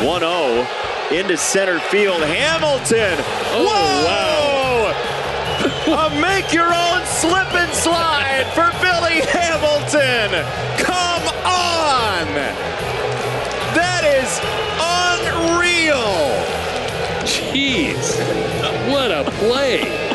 1-0 into center field. Hamilton. Oh, Whoa! wow. A make your own slip and slide for Billy Hamilton. Come on. That is unreal. Jeez. What a play.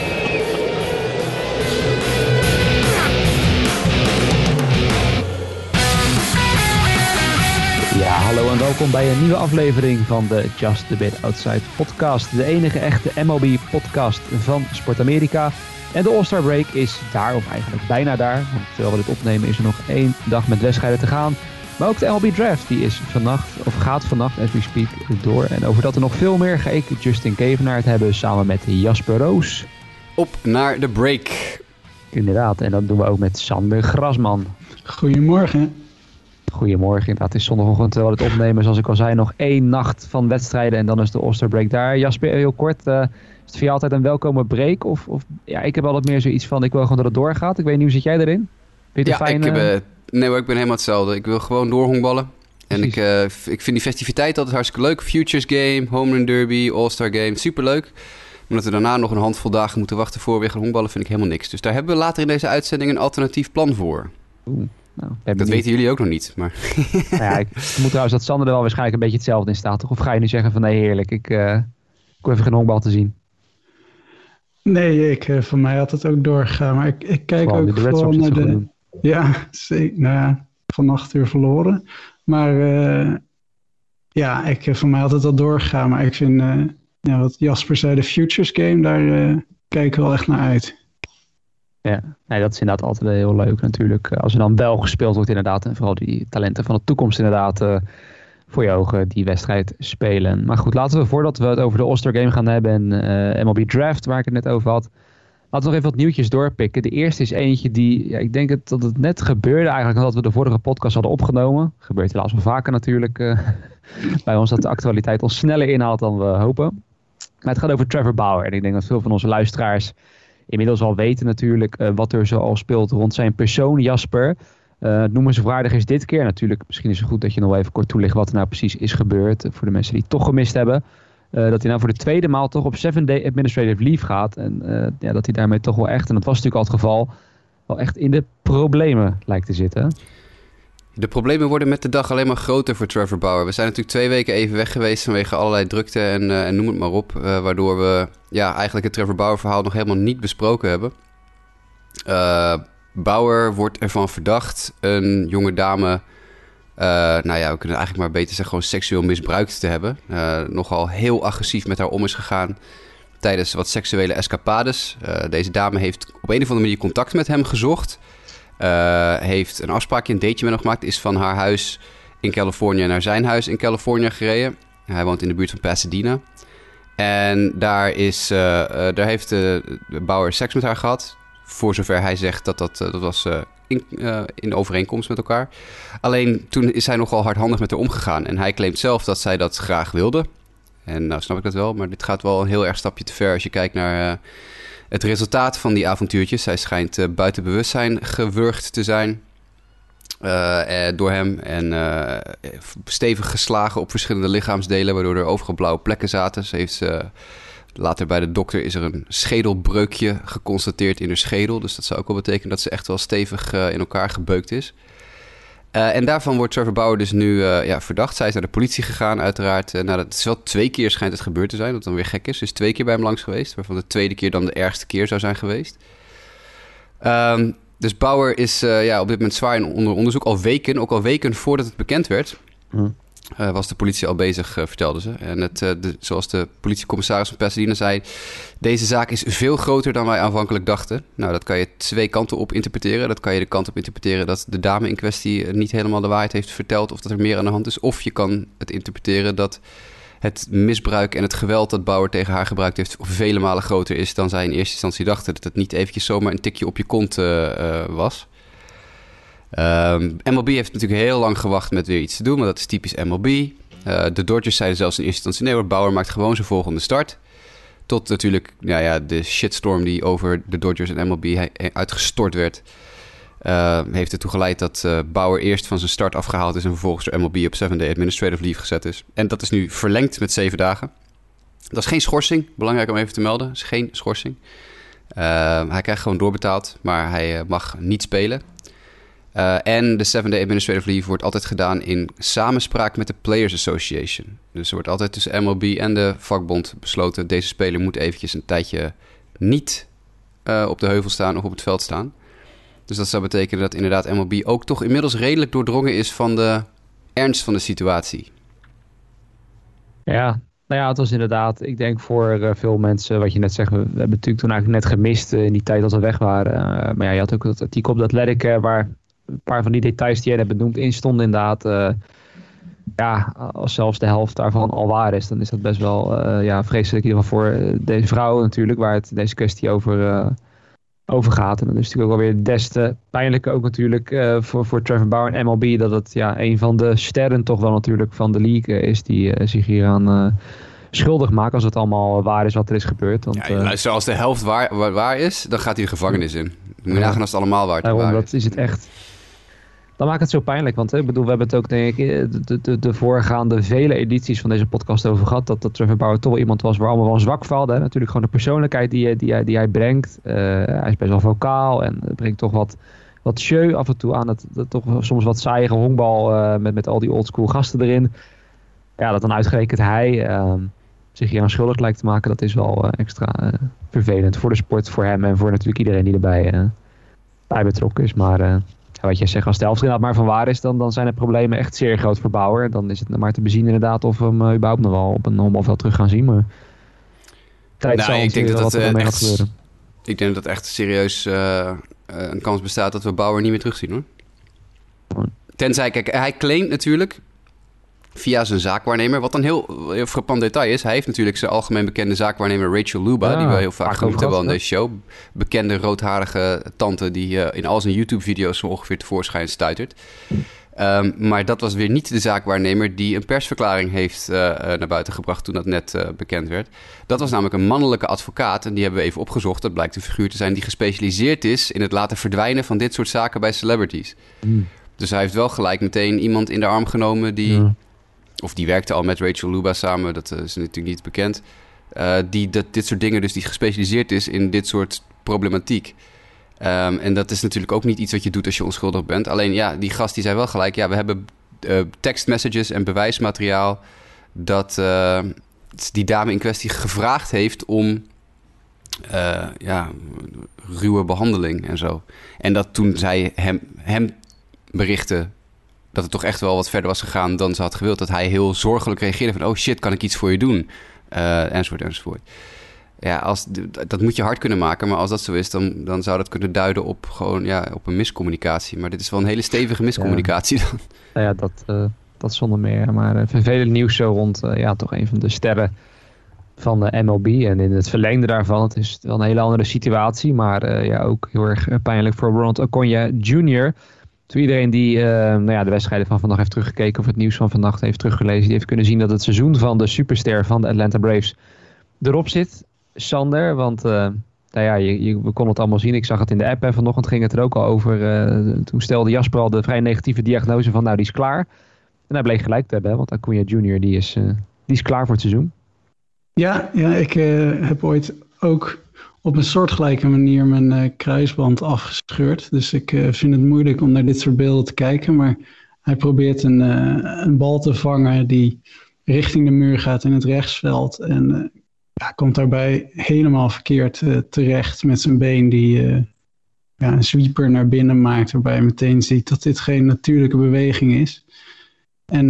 Hallo en welkom bij een nieuwe aflevering van de Just a Bit Outside podcast. De enige echte MLB podcast van Sport Amerika. En de All-Star Break is daar, of eigenlijk bijna daar. Want terwijl we dit opnemen is er nog één dag met wedstrijden te gaan. Maar ook de MLB Draft, die is vannacht, of gaat vannacht as we speak, door. En over dat er nog veel meer ga ik Justin Kevenaar het hebben samen met Jasper Roos. Op naar de break. Inderdaad, en dat doen we ook met Sander Grasman. Goedemorgen. Goedemorgen, inderdaad. Het is zondagochtend terwijl we het opnemen. Zoals ik al zei, nog één nacht van wedstrijden en dan is de All-Star Break daar. Jasper, heel kort, uh, is het voor jou altijd een welkome break? Of, of, ja, ik heb altijd meer zoiets van, ik wil gewoon dat het doorgaat. Ik weet niet, hoe zit jij erin? Vind je ja, fijn, ik, heb, uh... nee hoor, ik ben helemaal hetzelfde. Ik wil gewoon doorhongballen. En ik, uh, ik vind die festiviteit altijd hartstikke leuk. Futures Game, Home Run Derby, All-Star Game, superleuk. Maar dat we daarna nog een handvol dagen moeten wachten voor we weer gaan honkballen, vind ik helemaal niks. Dus daar hebben we later in deze uitzending een alternatief plan voor. Oeh. Nou, dat weten jullie ook nog niet. Maar... Nou ja, ik moet trouwens dat Sander er wel waarschijnlijk een beetje hetzelfde in staat. Toch? Of ga je nu zeggen van nee heerlijk, ik, uh, ik hoef even geen honkbal te zien. Nee, ik, uh, voor mij had het ook doorgegaan. Maar ik, ik kijk Vooral, ook gewoon naar de... Ja, zeker, nou ja, van acht uur verloren. Maar uh, ja, ik, voor mij had het al doorgegaan. Maar ik vind, ja, wat Jasper zei, de Futures Game, daar kijk ik wel echt naar uit. Ja, nee, dat is inderdaad altijd heel leuk natuurlijk. Als er dan wel gespeeld wordt inderdaad. En vooral die talenten van de toekomst inderdaad uh, voor je ogen die wedstrijd spelen. Maar goed, laten we voordat we het over de All-Star Game gaan hebben en uh, MLB Draft waar ik het net over had. Laten we nog even wat nieuwtjes doorpikken. De eerste is eentje die, ja, ik denk dat het net gebeurde eigenlijk nadat we de vorige podcast hadden opgenomen. Gebeurt helaas wel vaker natuurlijk uh, bij ons dat de actualiteit ons sneller inhaalt dan we hopen. Maar het gaat over Trevor Bauer. En ik denk dat veel van onze luisteraars inmiddels al weten natuurlijk uh, wat er zoal speelt rond zijn persoon, Jasper. Uh, noemenswaardig is dit keer natuurlijk, misschien is het goed dat je nog even kort toelicht wat er nou precies is gebeurd. voor de mensen die het toch gemist hebben. Dat hij nou voor de tweede maal toch op 7-day administrative leave gaat. En ja, dat hij daarmee toch wel echt, en dat was natuurlijk al het geval, wel echt in de problemen lijkt te zitten. De problemen worden met de dag alleen maar groter voor Trevor Bauer. We zijn natuurlijk twee weken even weg geweest vanwege allerlei drukte en, en noem het maar op. Uh, waardoor we ja, eigenlijk het Trevor Bauer verhaal nog helemaal niet besproken hebben. Uh, Bauer wordt ervan verdacht een jonge dame... nou ja, we kunnen eigenlijk maar beter zeggen gewoon seksueel misbruikt te hebben. nogal heel agressief met haar om is gegaan tijdens wat seksuele escapades. deze dame heeft op een of andere manier contact met hem gezocht... Uh, heeft een afspraakje, een dateje met hem gemaakt. Is van haar huis in Californië naar zijn huis in Californië gereden. Hij woont in de buurt van Pasadena. En daar, is, uh, uh, daar heeft de Bauer seks met haar gehad. Voor zover hij zegt dat dat, dat was in, in overeenkomst met elkaar. Alleen toen is hij nogal hardhandig met haar omgegaan. En hij claimt zelf dat zij dat graag wilde. En nou snap ik dat wel, maar dit gaat wel een heel erg stapje te ver als je kijkt naar het resultaat van die avontuurtjes. Zij schijnt uh, buiten bewustzijn gewurgd te zijn uh, door hem. En stevig geslagen op verschillende lichaamsdelen, waardoor er overal blauwe plekken zaten. Ze heeft, later bij de dokter is er een schedelbreukje geconstateerd in haar schedel. Dus dat zou ook wel betekenen dat ze echt wel stevig in elkaar gebeukt is. Uh, en daarvan wordt Trevor Bauer dus nu uh, ja, verdacht. Zij is naar de politie gegaan, uiteraard. Uh, nou, dat is wel twee keer schijnt het gebeurd te zijn, wat dan weer gek is. Is twee keer bij hem langs geweest, waarvan de tweede keer dan de ergste keer zou zijn geweest. Um, dus Bauer is ja, op dit moment zwaar onder onderzoek, al weken, ook al weken voordat het bekend werd. Mm. Uh, was de politie al bezig, uh, vertelden ze. En het, uh, de, zoals de politiecommissaris van Pasadena zei... deze zaak is veel groter dan wij aanvankelijk dachten. Nou, dat kan je twee kanten op interpreteren. Dat kan je de kant op interpreteren dat de dame in kwestie... niet helemaal de waarheid heeft verteld of dat er meer aan de hand is. Of je kan het interpreteren dat het misbruik en het geweld... dat Bauer tegen haar gebruikt heeft... vele malen groter is dan zij in eerste instantie dachten. Dat het niet eventjes zomaar een tikje op je kont was... Um, ehm, MLB heeft natuurlijk heel lang gewacht met weer iets te doen, maar dat is typisch MLB. Eh, de Dodgers zeiden zelfs in eerste instantie: nee hoor, Bauer maakt gewoon zijn volgende start. Tot natuurlijk nou ja, de shitstorm die over de Dodgers en MLB uitgestort werd. Uh, heeft ertoe geleid dat uh, Bauer eerst van zijn start afgehaald is en vervolgens door MLB op 7-day administrative leave gezet is. En dat is nu verlengd met zeven dagen. Dat is geen schorsing, belangrijk om even te melden. Dat is geen schorsing. Uh, hij krijgt gewoon doorbetaald, maar hij mag niet spelen. En de 7-day administrative leave wordt altijd gedaan in samenspraak met de Players Association. Dus er wordt altijd tussen MLB en de vakbond besloten... deze speler moet eventjes een tijdje niet op de heuvel staan of op het veld staan... Dus dat zou betekenen dat inderdaad MLB ook toch inmiddels redelijk doordrongen is van de ernst van de situatie. Ja, nou ja, het was inderdaad, ik denk voor uh, veel mensen, wat je net zegt, we hebben natuurlijk toen eigenlijk net gemist in die tijd dat we weg waren. Maar ja, je had ook dat artikel op dat Athletic waar een paar van die details die jij net benoemd in stonden inderdaad. ja, als zelfs de helft daarvan al waar is, dan is dat best wel ja, vreselijk in ieder geval voor deze vrouw natuurlijk, waar het deze kwestie over overgaat. En dat is natuurlijk ook alweer des te pijnlijker ook natuurlijk uh, voor, voor Trevor Bauer en MLB. Dat het ja, een van de sterren toch wel natuurlijk van de league is die uh, zich hieraan uh, schuldig maakt. Als het allemaal waar is wat er is gebeurd. Want, ja, luister, als de helft waar, waar, waar, is, dan gaat hij de gevangenis in. Moet je nagaan als het allemaal waar, Daarom, waar dat is het echt dan maakt het zo pijnlijk. Want ik bedoel, we hebben het ook denk ik de, de, de voorgaande vele edities van deze podcast over gehad. Dat, dat Trevor Bauer toch wel iemand was waar allemaal wel zwak valt. Hè? Natuurlijk gewoon de persoonlijkheid die, die, die hij brengt. Uh, hij is best wel vocaal en brengt toch wat, wat show af en toe aan. Dat, toch soms wat saaie honkbal met, met al die oldschool gasten erin. Ja, dat dan uitgerekend hij uh, zich hier aan schuldig lijkt te maken. Dat is wel extra vervelend voor de sport, voor hem en voor natuurlijk iedereen die erbij bij betrokken is. Maar wat jij zegt, als de helft inderdaad maar van waar is, dan, dan zijn de problemen echt zeer groot voor Bauer. Dan is het maar te bezien inderdaad of we hem uh, überhaupt nog wel op een honkbalveld terug gaan zien. Maar tijd nou, zal ik denk dat dat, uh, echt, gebeuren. Ik denk dat echt serieus uh, een kans bestaat dat we Bauer niet meer terugzien hoor. Tenzij, kijk, hij claimt natuurlijk via zijn zaakwaarnemer. Wat een heel, heel frappant detail is. Hij heeft natuurlijk zijn algemeen bekende zaakwaarnemer Rachel Luba... die we heel vaak genoemd hebben aan deze show. Bekende roodharige tante die uh, in al zijn YouTube-video's zo ongeveer tevoorschijn stuitert. Um, maar dat was weer niet de zaakwaarnemer die een persverklaring heeft uh, naar buiten gebracht toen dat net uh, bekend werd. Dat was namelijk een mannelijke advocaat en die hebben we even opgezocht. Dat blijkt een figuur te zijn die gespecialiseerd is in het laten verdwijnen van dit soort zaken bij celebrities. Mm. Dus hij heeft wel gelijk meteen iemand in de arm genomen die ja of die werkte al met Rachel Luba samen, dat eh, is natuurlijk niet bekend. Uh, die dat, dit soort dingen, dus die gespecialiseerd is in dit soort problematiek. Um, en dat is natuurlijk ook niet iets wat je doet als je onschuldig bent. Alleen ja, die gast die zei wel gelijk, ja, we hebben uh, tekstmessages en bewijsmateriaal dat die dame in kwestie gevraagd heeft om ja, ruwe behandeling en zo. En dat toen zij hem, hem berichten dat het toch echt wel wat verder was gegaan dan ze had gewild. Dat hij heel zorgelijk reageerde van... oh shit, kan ik iets voor je doen? Uh, enzovoort, enzovoort. Ja, als, dat moet je hard kunnen maken. Maar als dat zo is, dan, dan zou dat kunnen duiden op, gewoon, ja, op een miscommunicatie. Maar dit is wel een hele stevige miscommunicatie dan. Nou ja, dat, uh, dat zonder meer. Maar uh, vervelend nieuws zo rond ja, toch een van de sterren van de MLB. En in het verlengde daarvan, het is wel een hele andere situatie. Maar ja, ook heel erg pijnlijk voor Ronald Acuna Jr., toen iedereen die uh, nou ja, de wedstrijden van vandaag heeft teruggekeken of het nieuws van vannacht heeft teruggelezen, die heeft kunnen zien dat het seizoen van de superster van de Atlanta Braves erop zit. Sander, want uh, nou ja, je, je, we konden het allemaal zien. Ik zag het in de app en vanochtend ging het er ook al over. Uh, toen stelde Jasper al de vrij negatieve diagnose van nou die is klaar. En hij bleek gelijk te hebben, want Acuna Junior die is, die is klaar voor het seizoen. Ja, ja ik heb ooit ook op een soortgelijke manier mijn uh, kruisband afgescheurd. Dus ik uh, vind het moeilijk om naar dit soort beelden te kijken. Maar hij probeert een, uh, een bal te vangen die richting de muur gaat in het rechtsveld. En ja, komt daarbij helemaal verkeerd terecht met zijn been die ja, een sweeper naar binnen maakt. Waarbij je meteen ziet dat dit geen natuurlijke beweging is. En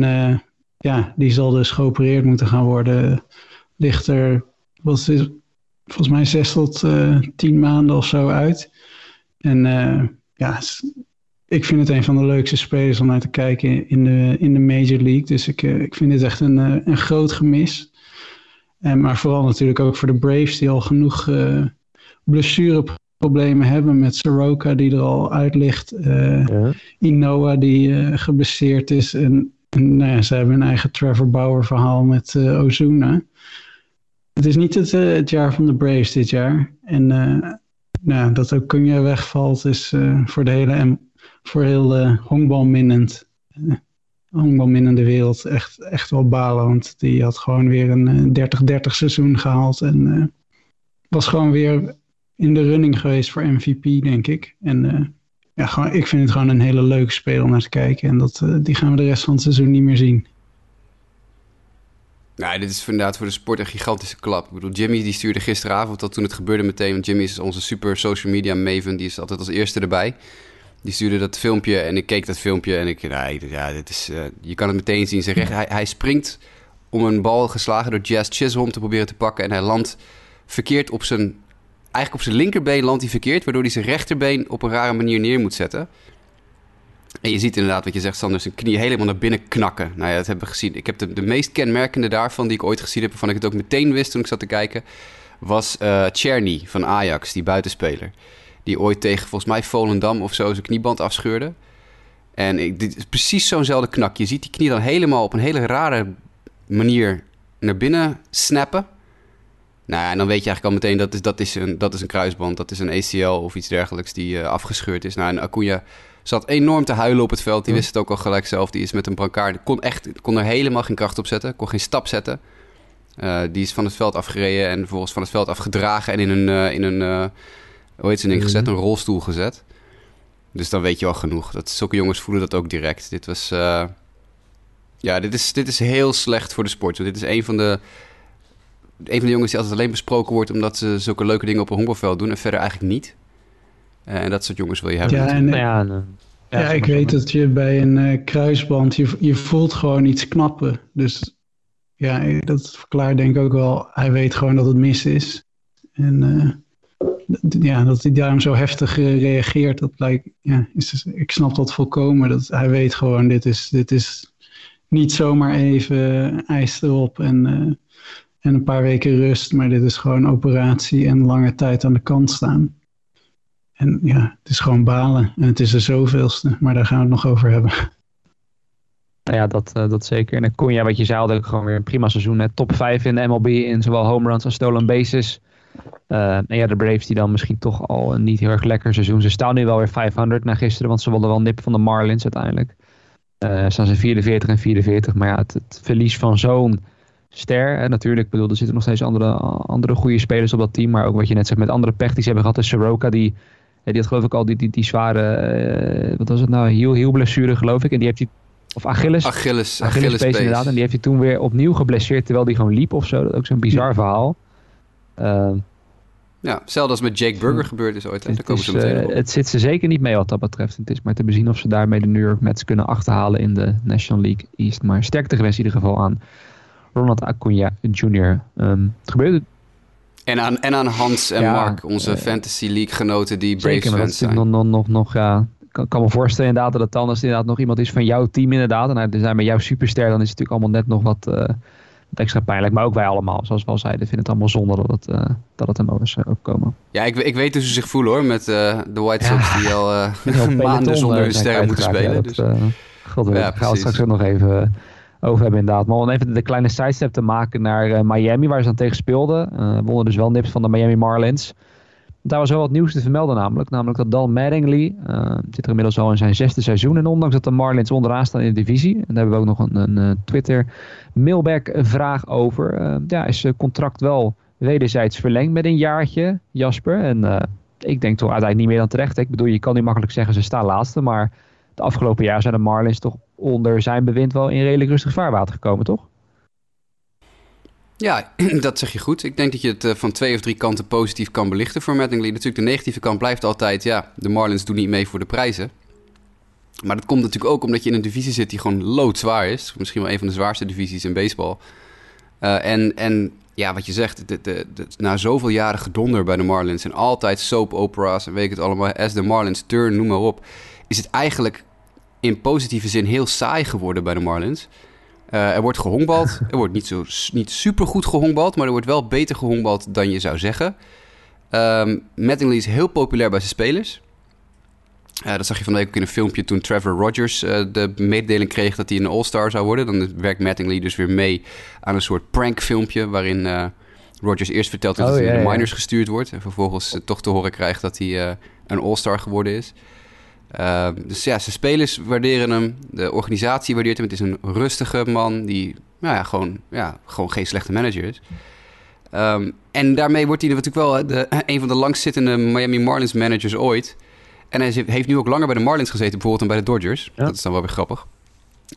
ja, die zal dus geopereerd moeten gaan worden. Ligt er, wat is volgens mij zes tot uh, tien maanden of zo uit. En uh, ja, ik vind het een van de leukste spelers om naar te kijken in de, in de Major League. Dus ik, uh, ik vind dit echt een, een groot gemis. En, maar vooral natuurlijk ook voor de Braves die al genoeg blessureproblemen hebben met Soroka die er al uit ligt. Ja. Inoa die geblesseerd is. En, en nou ja, ze hebben een eigen Trevor Bauer verhaal met Ozuna. Het is niet het, uh, het, jaar van de Braves dit jaar. En uh, nou, dat ook Kunja wegvalt is voor de hele voor heel uh, honkbalminnend honkbalminnende wereld echt, echt wel balen. Want die had gewoon weer een 30-30 seizoen gehaald. En was gewoon weer in de running geweest voor MVP, denk ik. En ja, gewoon, ik vind het gewoon een hele leuke speler om naar te kijken. En dat, die gaan we de rest van het seizoen niet meer zien. Nou, dit is inderdaad voor de sport een gigantische klap. Ik bedoel, Jimmy die stuurde gisteravond dat toen het gebeurde meteen. Want Jimmy is onze super social media maven. Die is altijd als eerste erbij. Die stuurde dat filmpje en ik keek dat filmpje en ik... Nou, ja, dit is, uh, je kan het meteen zien. Recht, hij, hij springt om een bal geslagen door Jazz Chisholm te proberen te pakken. En hij landt verkeerd op zijn... Eigenlijk op zijn linkerbeen landt hij verkeerd... waardoor hij zijn rechterbeen op een rare manier neer moet zetten... En je ziet inderdaad wat je zegt, Sander, zijn knie helemaal naar binnen knakken. Nou ja, dat hebben we gezien. Ik heb de, de meest kenmerkende daarvan, die ik ooit gezien heb, waarvan ik het ook meteen wist toen ik zat te kijken, was uh, Czerny van Ajax, die buitenspeler. Die ooit tegen, volgens mij, Volendam of zo zijn knieband afscheurde. En ik, dit is precies zo'nzelfde knak. Je ziet die knie dan helemaal op een hele rare manier naar binnen snappen. Nou ja, en dan weet je eigenlijk al meteen dat is, dat is, een, dat is een kruisband, dat is een ACL of iets dergelijks die uh, afgescheurd is. Nou, en Acuna zat enorm te huilen op het veld. Die wist het ook al gelijk zelf. Die is met een brancard. Kon, echt, kon er helemaal geen kracht op zetten. Kon geen stap zetten. Uh, die is van het veld afgereden en vervolgens van het veld afgedragen. En in een, uh, in een uh, hoe heet ze ding gezet? Een rolstoel gezet. Dus dan weet je al genoeg. Dat, zulke jongens voelen dat ook direct. Dit was... ja, dit is, dit is heel slecht voor de sport. dit is een van de... Een van de jongens die altijd alleen besproken wordt... omdat ze zulke leuke dingen op een honkbalveld doen... en verder eigenlijk niet. Uh, en dat soort jongens wil je hebben. Ja, en, ja, en, ja, ja ik weet dat je bij een uh, kruisband, je, je voelt gewoon iets knappen. Dus ja, dat verklaart denk ik ook wel, hij weet gewoon dat het mis is. En uh, ja, dat hij daarom zo heftig reageert, dat lijkt, ja, is, dus, ik snap dat volkomen. Dat hij weet gewoon, dit is, dit is niet zomaar even ijs erop en, en een paar weken rust, maar dit is gewoon operatie en lange tijd aan de kant staan. En ja, het is gewoon balen. En het is de zoveelste, maar daar gaan we het nog over hebben. Nou ja, dat, uh, dat zeker. En dan je, wat je zei, had gewoon weer een prima seizoen. Hè. Top 5 in de MLB in zowel home runs als stolen bases. Uh, en ja, de Braves die dan misschien toch al een niet heel erg lekker seizoen. Ze staan nu wel weer 500 na gisteren, want ze wilden wel nip van de Marlins uiteindelijk. Uh, staan ze 44 en 44. Maar ja, het, verlies van zo'n ster. Hè, natuurlijk, bedoel, er zitten nog steeds andere, andere goede spelers op dat team. Maar ook wat je net zegt met andere pech die ze hebben gehad. De Soroka die die had geloof ik al die, die, die zware, uh, wat was het nou, heel, heel blessure geloof ik. En die heeft hij, of Achilles. Achilles, Achilles, Achilles inderdaad. En die heeft hij toen weer opnieuw geblesseerd terwijl hij gewoon liep of zo. Dat is ook zo'n bizar verhaal. Uh, ja, hetzelfde als met Jake Burger gebeurd is ooit. Het, komen is, uh, het zit ze zeker niet mee wat dat betreft. Het is maar te bezien of ze daarmee de New York Mets kunnen achterhalen in de National League East. Maar sterkte gewenst in ieder geval aan Ronald Acuna Jr. Um, het gebeurde en aan, en aan Hans en Mark, onze uh, Fantasy League genoten die Braves zeker, fans zijn. Nog, nog, nog, nog, ja. Ik kan, me voorstellen inderdaad dat het anders inderdaad nog iemand is van jouw team inderdaad. En er zijn met jouw superster, dan is het natuurlijk allemaal net nog wat, uh, wat extra pijnlijk. Maar ook wij allemaal, zoals we al zeiden, vinden het allemaal zonde dat het, uh, dat het er eens opkomen. Ja, ik, ik weet dus hoe ze zich voelen hoor, met de White Sox ja, die al maanden zonder hun sterren moeten spelen. Ja, dat, dus. God, ja, gaan we straks ook nog even over hebben inderdaad. Maar om even de kleine sidestep te maken naar uh, Miami, waar ze dan tegen speelden. Uh, wonnen dus wel nips van de Miami Marlins. Daar was wel wat nieuws te vermelden namelijk. Namelijk dat Dal Mattingly uh, zit er inmiddels al in zijn zesde seizoen. En ondanks dat de Marlins onderaan staan in de divisie. En daar hebben we ook nog een, een Twitter mailback vraag over. ja, is zijn contract wel wederzijds verlengd met een jaartje, Jasper. En ik denk toch uiteindelijk niet meer dan terecht. Ik bedoel, je kan niet makkelijk zeggen ze staan laatste. Maar de afgelopen jaar zijn de Marlins toch onder zijn bewind wel in redelijk rustig vaarwater gekomen, toch? Ja, dat zeg je goed. Ik denk dat je het eh, van twee of drie kanten positief kan belichten voor Mattingly. Natuurlijk, de negatieve kant blijft altijd, ja, de Marlins doen niet mee voor de prijzen. Maar dat komt natuurlijk ook omdat je in een divisie zit die gewoon loodzwaar is. Misschien wel een van de zwaarste divisies in baseball. Uh, en, en ja, wat je zegt, de, na zoveel jaren gedonder bij de Marlins... en altijd soap opera's en weet ik het allemaal... as the Marlins turn, noem maar op... is het eigenlijk in positieve zin heel saai geworden bij de Marlins. Uh, er wordt gehonkbald. Er wordt niet, zo, niet super goed gehonkbald, maar er wordt wel beter gehonkbald dan je zou zeggen. Um, Mattingly is heel populair bij zijn spelers. Uh, dat zag je van de week ook in een filmpje toen Trevor Rogers uh, de mededeling kreeg dat hij een All-Star zou worden. Dan werkt Mattingly dus weer mee aan een soort prank filmpje waarin Rodgers eerst vertelt dat oh, hij de minors gestuurd wordt. En vervolgens toch te horen krijgt dat hij een all-star geworden is. Ehm, dus ja, zijn spelers waarderen hem. De organisatie waardeert hem. Het is een rustige man die nou ja, gewoon, ja, gewoon geen slechte manager is. Ehm, en daarmee wordt hij natuurlijk wel de, een van de langstzittende Miami Marlins managers ooit. En hij heeft nu ook langer bij de Marlins gezeten bijvoorbeeld dan bij de Dodgers. Dat is dan wel weer grappig.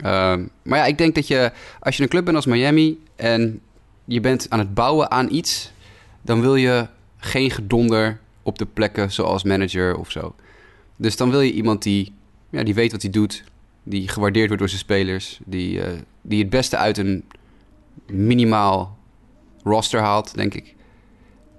Ehm, maar ja, ik denk dat je, als je een club bent als Miami en je bent aan het bouwen aan iets, dan wil je geen gedonder op de plekken zoals manager of zo. Dus dan wil je iemand die, ja, die weet wat hij doet, die gewaardeerd wordt door zijn spelers, die, uh, die het beste uit een minimaal roster haalt, denk ik.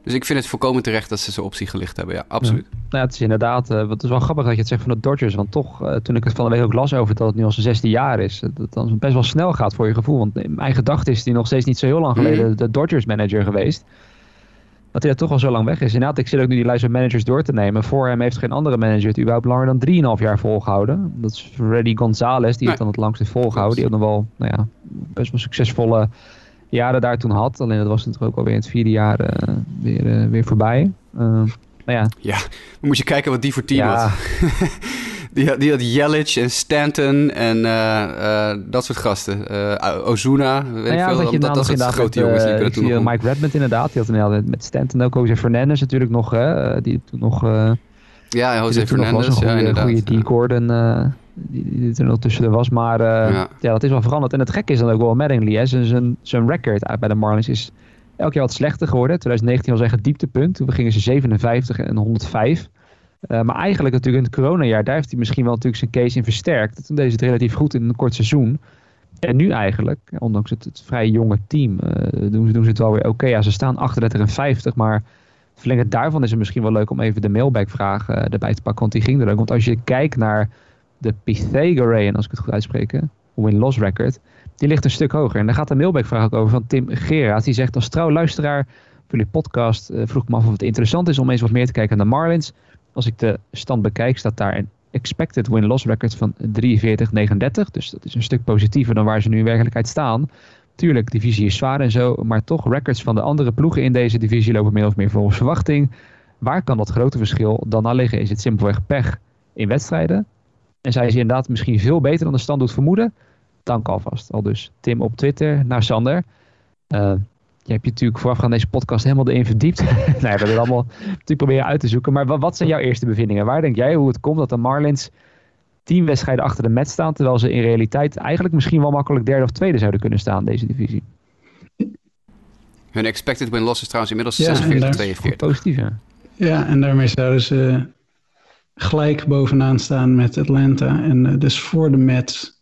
Dus ik vind het volkomen terecht dat ze zo'n optie gelicht hebben. Ja, absoluut. Ja. Nou, het is inderdaad, uh, het is wel grappig dat je het zegt van de Dodgers. Want toch, uh, toen ik het van de week ook las over dat het nu al zijn zesde jaar is. Dat het dan best wel snel gaat voor je gevoel. Want mijn gedachte is die nog steeds niet zo heel lang geleden mhm. de Dodgers manager geweest dat hij toch al zo lang weg is. Inderdaad, ik zit ook nu die lijst van managers door te nemen. Voor hem heeft geen andere manager het überhaupt langer dan 3,5 jaar volgehouden. Dat is Freddy Gonzalez, die het dan het langst heeft volgehouden. Die ook nog wel, nou ja, best wel succesvolle jaren daar toen had. Alleen dat was natuurlijk ook alweer in het vierde jaar uh, weer, uh, weer voorbij. Uh, nou ja. ja, moet je kijken wat die voor team ja. had. Die had, die had Jelic en Stanton en uh, dat soort gasten. Uh, Ozuna, weet nou ja, ik veel. Dat, dat, dat soort grote jongens die kunnen toen nog... Mike Redmond inderdaad, die had inderdaad met Stanton ook. Jose Fernandez natuurlijk nog, hè, die toen nog... ja, Jose Fernandez, nog ja, inderdaad. goede. Gordon, die, die, er nog tussen was. Maar ja. ja. dat is wel veranderd. En het gekke is dan ook wel Mattingly, hè. Zijn, zijn record bij de Marlins is elk jaar wat slechter geworden. 2019 was echt het dieptepunt. Toen gingen ze 57 en 105. Uh, maar eigenlijk natuurlijk in het coronajaar, daar heeft hij misschien wel natuurlijk zijn case in versterkt. Toen deed het relatief goed in een kort seizoen. En nu eigenlijk, ondanks het, het vrij jonge team, uh, doen, doen, ze het wel weer oké. Ja, ze staan 38 en 50, maar verlengend daarvan is het misschien wel leuk om even de mailback-vraag uh, erbij te pakken. Want die ging er ook. Want als je kijkt naar de Pythagorean, als ik het goed uitspreek, win-loss record, die ligt een stuk hoger. En daar gaat de mailback-vraag ook over van Tim Geraas. Die zegt als trouw luisteraar voor jullie podcast vroeg ik me af of het interessant is om eens wat meer te kijken naar de Marlins als ik de stand bekijk, staat daar een expected win-loss record van 43-39. Dus dat is een stuk positiever dan waar ze nu in werkelijkheid staan. Tuurlijk, divisie is zwaar en zo, maar toch records van de andere ploegen in deze divisie lopen meer of meer volgens verwachting. Waar kan dat grote verschil dan al liggen? Is het simpelweg pech in wedstrijden? En zijn ze inderdaad misschien veel beter dan de stand doet vermoeden? Dank alvast. Al dus Tim op Twitter naar Sander. Uh, je hebt je natuurlijk voorafgaand deze podcast helemaal erin verdiept. nou ja, we hebben het allemaal natuurlijk proberen uit te zoeken. Maar wat, zijn jouw eerste bevindingen? Waar denk jij hoe het komt dat de Marlins tien wedstrijden achter de Mets staan, terwijl ze in realiteit eigenlijk misschien wel makkelijk derde of tweede zouden kunnen staan in deze divisie? Hun expected win-loss is trouwens inmiddels ja, 46, 42. Positief, ja. Ja, en daarmee zouden ze gelijk bovenaan staan met Atlanta. En uh, dus voor de Mets,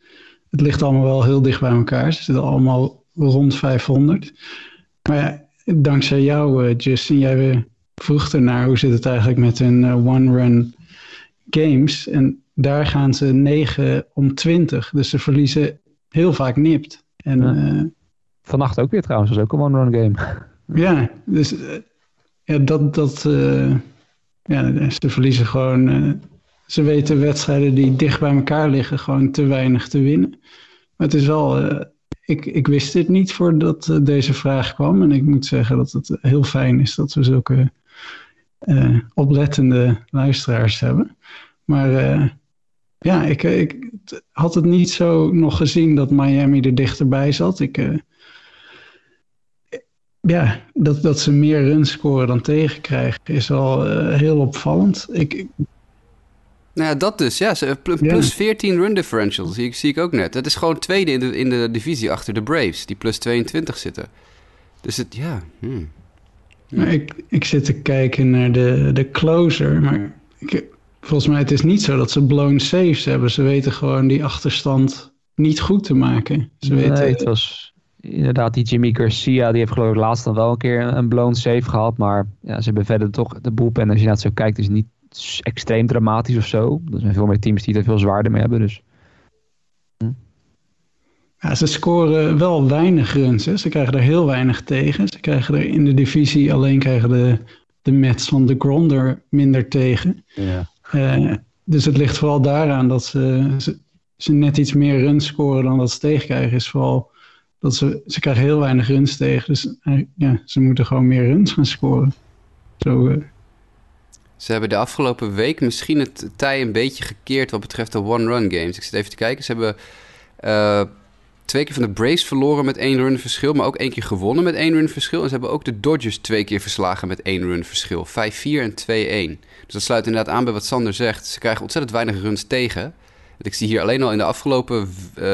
het ligt allemaal wel heel dicht bij elkaar. Ze zitten allemaal rond 500. Maar ja, dankzij jou, uh, Justin, jij vroeg ernaar hoe zit het eigenlijk met hun uh, one-run games. En daar gaan ze 9 om 20. Dus ze verliezen heel vaak nipt. En, ja. uh, Vannacht ook weer trouwens, was ook een one-run game. ja, dus ja, dat, dat ja, ze verliezen gewoon. ze weten wedstrijden die dicht bij elkaar liggen gewoon te weinig te winnen. Maar het is wel ik, ik wist dit niet voordat uh, deze vraag kwam. En ik moet zeggen dat het heel fijn is dat we zulke uh, oplettende luisteraars hebben. Maar uh, ja, ik, ik had het niet zo nog gezien dat Miami er dichterbij zat. Ik, ja, dat, dat ze meer runs scoren dan tegenkrijgen is al heel opvallend. Ik, nou ja, dat dus. Ja, plus 14 run differentials zie ik, zie ik ook net. Het is gewoon tweede in de, in de divisie achter de Braves, die plus 22 zitten. Dus het, ja... Hmm. ik, ik zit te kijken naar de, de closer, maar ik, volgens mij het is niet zo dat ze blown saves hebben. Ze weten gewoon die achterstand niet goed te maken. Ze nee, weten, het was inderdaad die Jimmy Garcia, die heeft geloof ik laatst dan wel een keer een blown save gehad. Maar ja, ze hebben verder toch de boelpen. Als je dat zo kijkt, is niet extreem dramatisch of zo. Er zijn veel meer teams die er veel zwaarder mee hebben. Dus. Hm. Ja, ze scoren wel weinig runs. Hè. Ze krijgen er heel weinig tegen. Ze krijgen er in de divisie alleen krijgen de, de Mets van de Gronder minder tegen. Ja. Uh, dus het ligt vooral daaraan dat ze, ze, ze, net iets meer runs scoren dan dat ze tegenkrijgen. Is vooral dat ze, ze krijgen heel weinig runs tegen. Dus ja, ze moeten gewoon meer runs gaan scoren. Zo, ze hebben de afgelopen week misschien het tij een beetje gekeerd wat betreft de one-run games. Ik zit even te kijken. Ze hebben uh, twee keer van de Braves verloren met één run verschil, maar ook één keer gewonnen met één run verschil. En ze hebben ook de Dodgers twee keer verslagen met één run verschil. 5-4 en 2-1. Dus dat sluit inderdaad aan bij wat Sander zegt. Ze krijgen ontzettend weinig runs tegen. Ik zie hier alleen al in de afgelopen uh,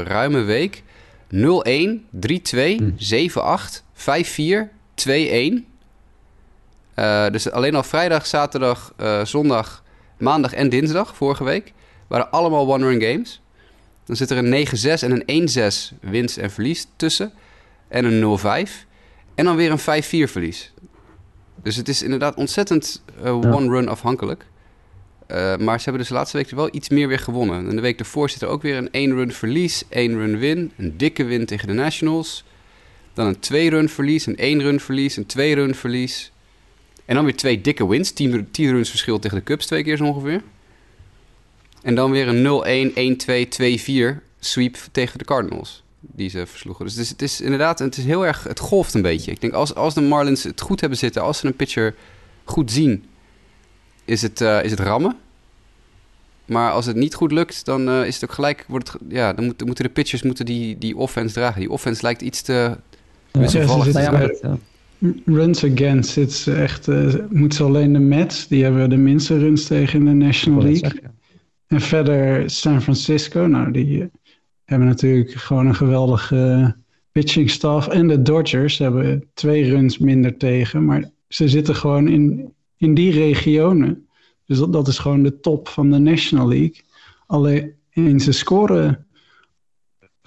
ruime week 0-1, 3-2, hm. 7-8, 5-4, 2-1. Uh, dus alleen al vrijdag, zaterdag, uh, zondag, maandag en dinsdag vorige week waren allemaal one-run games. Dan zit er een 9-6 en een 1-6 winst en verlies tussen. En een 0-5. En dan weer een 5-4 verlies. Dus het is inderdaad ontzettend uh, one-run afhankelijk. Uh, maar ze hebben dus de laatste week wel iets meer weer gewonnen. En de week ervoor zit er ook weer een 1-run verlies, 1-run win. Een dikke win tegen de Nationals. Dan een 2-run verlies, een 1-run verlies, een 2-run verlies. En dan weer twee dikke wins. 10, 10 runs verschil tegen de Cubs twee keer zo ongeveer. En dan weer een 0-1, 1-2, 2-4 sweep tegen de Cardinals. Die ze versloegen. Dus het is, het is, inderdaad, het is heel erg, het golft een beetje. Ik denk als, als de Marlins het goed hebben zitten, als ze een pitcher goed zien, is het, uh, is het rammen. Maar als het niet goed lukt, dan uh, is het ook gelijk, wordt het, ja, dan moet, moeten de pitchers moeten die, die offense dragen. Die offense lijkt iets te wisselvallig ja, te zijn. Runs against, het is echt, uh, moet ze alleen de Mets, die hebben de minste runs tegen in de National League. En verder San Francisco, nou die eh, hebben natuurlijk gewoon een geweldige pitching staff. En de Dodgers hebben twee runs minder tegen, maar ze zitten gewoon in, in die regionen. Dus dat, dat is gewoon de top van de National League. Alleen ze scoren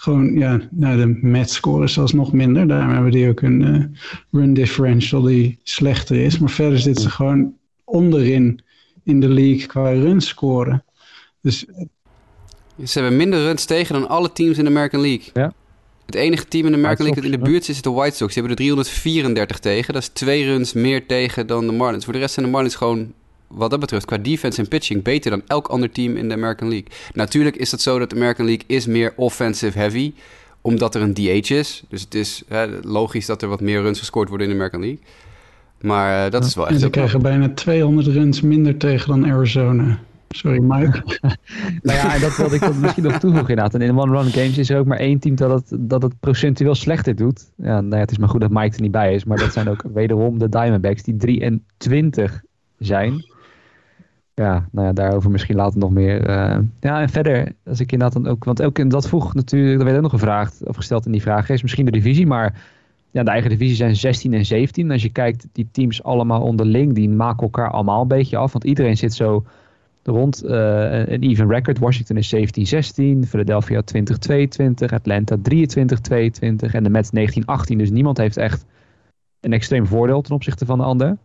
gewoon, ja, nou, de Mets scoren zelfs nog minder. Daarom hebben die ook een uh, run differential die slechter is. Maar verder zitten ze gewoon onderin in de league qua runs scoren. Dus, ze hebben minder runs tegen dan alle teams in de American League. Ja. Het enige team in de American League dat in de buurt zit, is de White Sox. Die hebben er 334 tegen. Dat is twee runs meer tegen dan de Marlins. Voor de rest zijn de Marlins gewoon wat dat betreft, qua defense en pitching, beter dan elk ander team in de American League. Natuurlijk is het zo dat de American League is meer offensive heavy, omdat er een DH is. Dus het is hè, logisch dat er wat meer runs gescoord worden in de American League. Maar uh, dat is wel echt... En ze krijgen bijna 200 runs minder tegen dan Arizona. Sorry, Mike. nou ja, dat wilde ik misschien nog toevoegen inderdaad. En in one-run games is er ook maar één team dat het, dat het procentueel slechter doet. Ja, nou ja, het is maar goed dat Mike er niet bij is. Maar dat zijn ook wederom de Diamondbacks die 23 zijn ja, nou ja, daarover misschien later nog meer. Uh, ja, en verder, als ik inderdaad dan ook, want ook dat vroeg natuurlijk, dat werd ook nog gevraagd, of gesteld in die vraag, is misschien de divisie, maar ja, de eigen divisie zijn 16 en 17. Als je kijkt, die teams allemaal onderling, die maken elkaar allemaal een beetje af, want iedereen zit zo rond uh, een even record. Washington is 17-16, Philadelphia 20-22, Atlanta 23-22 en de Mets 19-18. Dus niemand heeft echt een extreem voordeel ten opzichte van de ander.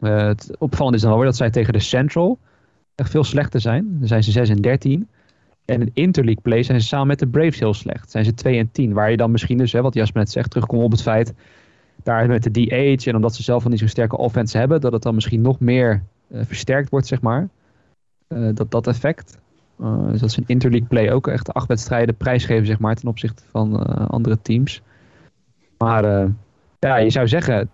Uh, het opvallend is dan wel dat zij tegen de Central echt veel slechter zijn. Dan zijn ze 6 en 13. En in interleague play zijn ze samen met de Braves heel slecht. Zijn ze 2 en 10. Waar je dan misschien dus, hè, wat Jasper net zegt, terugkomt op het feit. Daar met de DH en omdat ze zelf al niet zo'n sterke offense hebben. Dat het dan misschien nog meer uh, versterkt wordt, zeg maar. Uh, dat, dat effect. Dus dat ze in interleague play ook echt acht wedstrijden prijsgeven, zeg maar, ten opzichte van andere teams. Maar ja, je zou zeggen,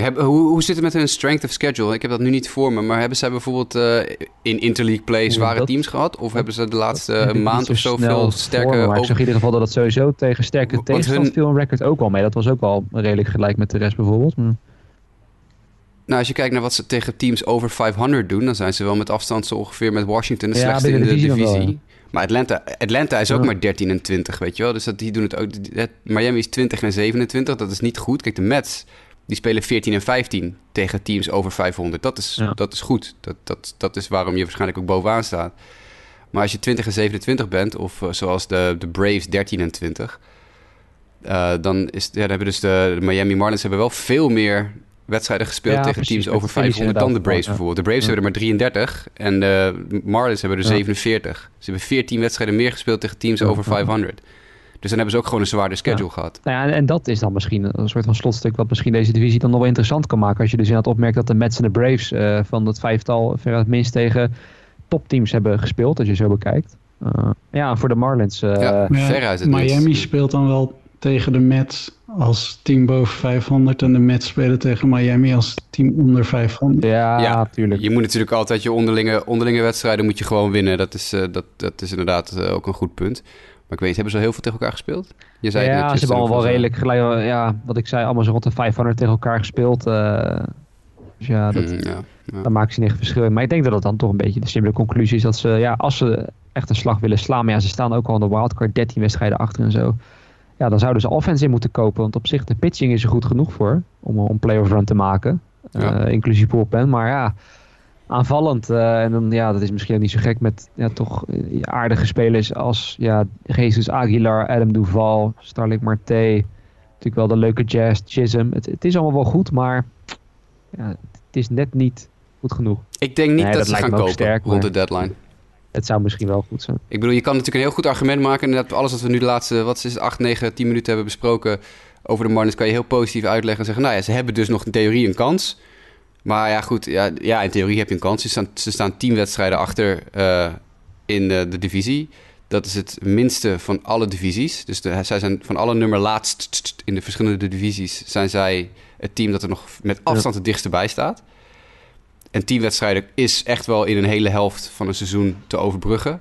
hoe, hoe zit het met hun strength of schedule? Ik heb dat nu niet voor me, maar hebben zij bijvoorbeeld uh, in interleague play zware teams gehad? Of hebben ze de laatste maand of zo veel sterke... Maar ik zag in ieder geval dat het sowieso tegen sterke tegenstand hun... viel een record ook wel mee. Dat was ook wel redelijk gelijk met de rest bijvoorbeeld. Nou, als je kijkt naar wat ze tegen teams over 500 doen, dan zijn ze wel met afstand zo ongeveer met Washington de slechtste in de divisie. Maar Atlanta, Atlanta is ook maar 13 en 20, weet je wel. Dus dat, die doen het ook. Miami is 20 en 27, dat is niet goed. Kijk, de Mets die spelen 14 en 15 tegen teams over 500. Dat is, dat is goed. Dat, dat, dat is waarom je waarschijnlijk ook bovenaan staat. Maar als je 20 en 27 bent, of uh, zoals de, de Braves 13 en 20, uh, dan, is, ja, dan hebben dus de, de, Miami Marlins hebben wel veel meer wedstrijden gespeeld ja, tegen teams over 500 dan de Braves bijvoorbeeld. De Braves hebben er maar 33 en de Marlins hebben er 47. Ze hebben 14 wedstrijden meer gespeeld tegen teams over 500. Dus dan hebben ze ook gewoon een zwaarder schedule gehad. Nou ja, en dat is dan misschien een soort van slotstuk wat misschien deze divisie dan nog wel interessant kan maken. Als je dus inderdaad opmerkt dat de Mets en de Braves uh, van dat vijftal ver het minst tegen topteams hebben gespeeld, als je zo bekijkt. ja, voor de Marlins. ja, veruit Miami speelt dan wel tegen de Mets als team boven 500 en de Mets spelen tegen Miami als team onder 500. Ja, ja natuurlijk. Je moet natuurlijk altijd je onderlinge, onderlinge wedstrijden moet je gewoon winnen. Dat is, uh, dat, dat is inderdaad uh, ook een goed punt. Maar ik weet, hebben ze heel veel tegen elkaar gespeeld? Je zei ja, ze hebben allemaal wel redelijk gelijk. Ja, wat ik zei, allemaal zo rond de 500 tegen elkaar gespeeld. Uh, dus ja, dat, mm, ja, ja. daar maakt ze niet verschil. Maar ik denk dat het dan toch een beetje de simpele conclusie is dat ze, ja, als ze echt een slag willen slaan, maar ja, ze staan ook al in de wildcard 13 wedstrijden achter en zo ja, dan zouden ze offense in moeten kopen. Want op zich, de pitching is er goed genoeg voor om een playoff run te maken. Ja. Uh, inclusief bullpen. Maar ja, aanvallend. Uh, en dan, ja, dat is misschien ook niet zo gek met ja, toch eh, aardige spelers als ja, Jesus Aguilar, Adam Duval, Starling Marte. Natuurlijk wel de leuke Jazz, Chisholm. Het, het is allemaal wel goed, maar ja, het is net niet goed genoeg. Ik denk niet dat, ze gaan kopen sterk, rond de deadline. Het zou misschien wel goed zijn. Ik bedoel, je kan natuurlijk een heel goed argument maken. Inderdaad, alles wat we nu de laatste, wat is het, 8, 9, 10 minuten hebben besproken over de Marlins, kan je heel positief uitleggen en zeggen, nou ja, ze hebben dus nog in theorie een kans. Maar ja, goed, ja, ja in theorie heb je een kans. Ze staan, ze staan 10 wedstrijden achter uh, in de, de, divisie. Dat is het minste van alle divisies. Dus de, zij zijn van alle nummer laatst in de verschillende divisies, zijn zij het team dat er nog met afstand het dichtste bij staat. En tien wedstrijden is echt wel in een hele helft van een seizoen te overbruggen.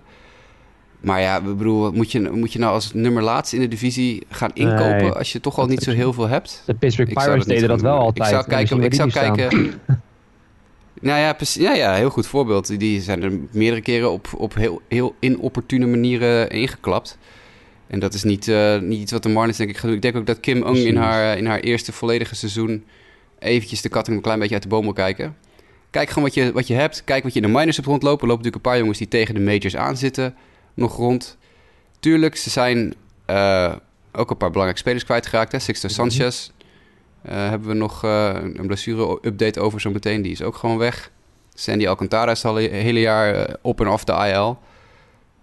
Maar ja, ik bedoel, moet je, moet je nou als nummer laatst in de divisie gaan inkopen als je toch al niet zo heel veel hebt? De Pittsburgh Pirates deden dat wel altijd. Ik zou kijken, ik zou kijken nou ja, ja, ja, heel goed voorbeeld. Die zijn er meerdere keren op, op heel, heel inopportune manieren ingeklapt. En dat is niet, uh, niet iets wat de Marlins denk ik gaan doen. Ik denk ook dat Kim Ung in haar, in haar eerste volledige seizoen eventjes de kat een klein beetje uit de boom wil kijken. Kijk gewoon wat je, wat je hebt. Kijk wat je in de minors hebt rondlopen. Er lopen natuurlijk een paar jongens die tegen de majors aanzitten. Nog rond. Tuurlijk, ze zijn uh, ook een paar belangrijke spelers kwijtgeraakt. Hè? Sixto mhm. Sanchez uh, hebben we nog uh, een blessure-update over zo meteen. Die is ook gewoon weg. Sandy Alcantara is al een hele jaar op en af de IL.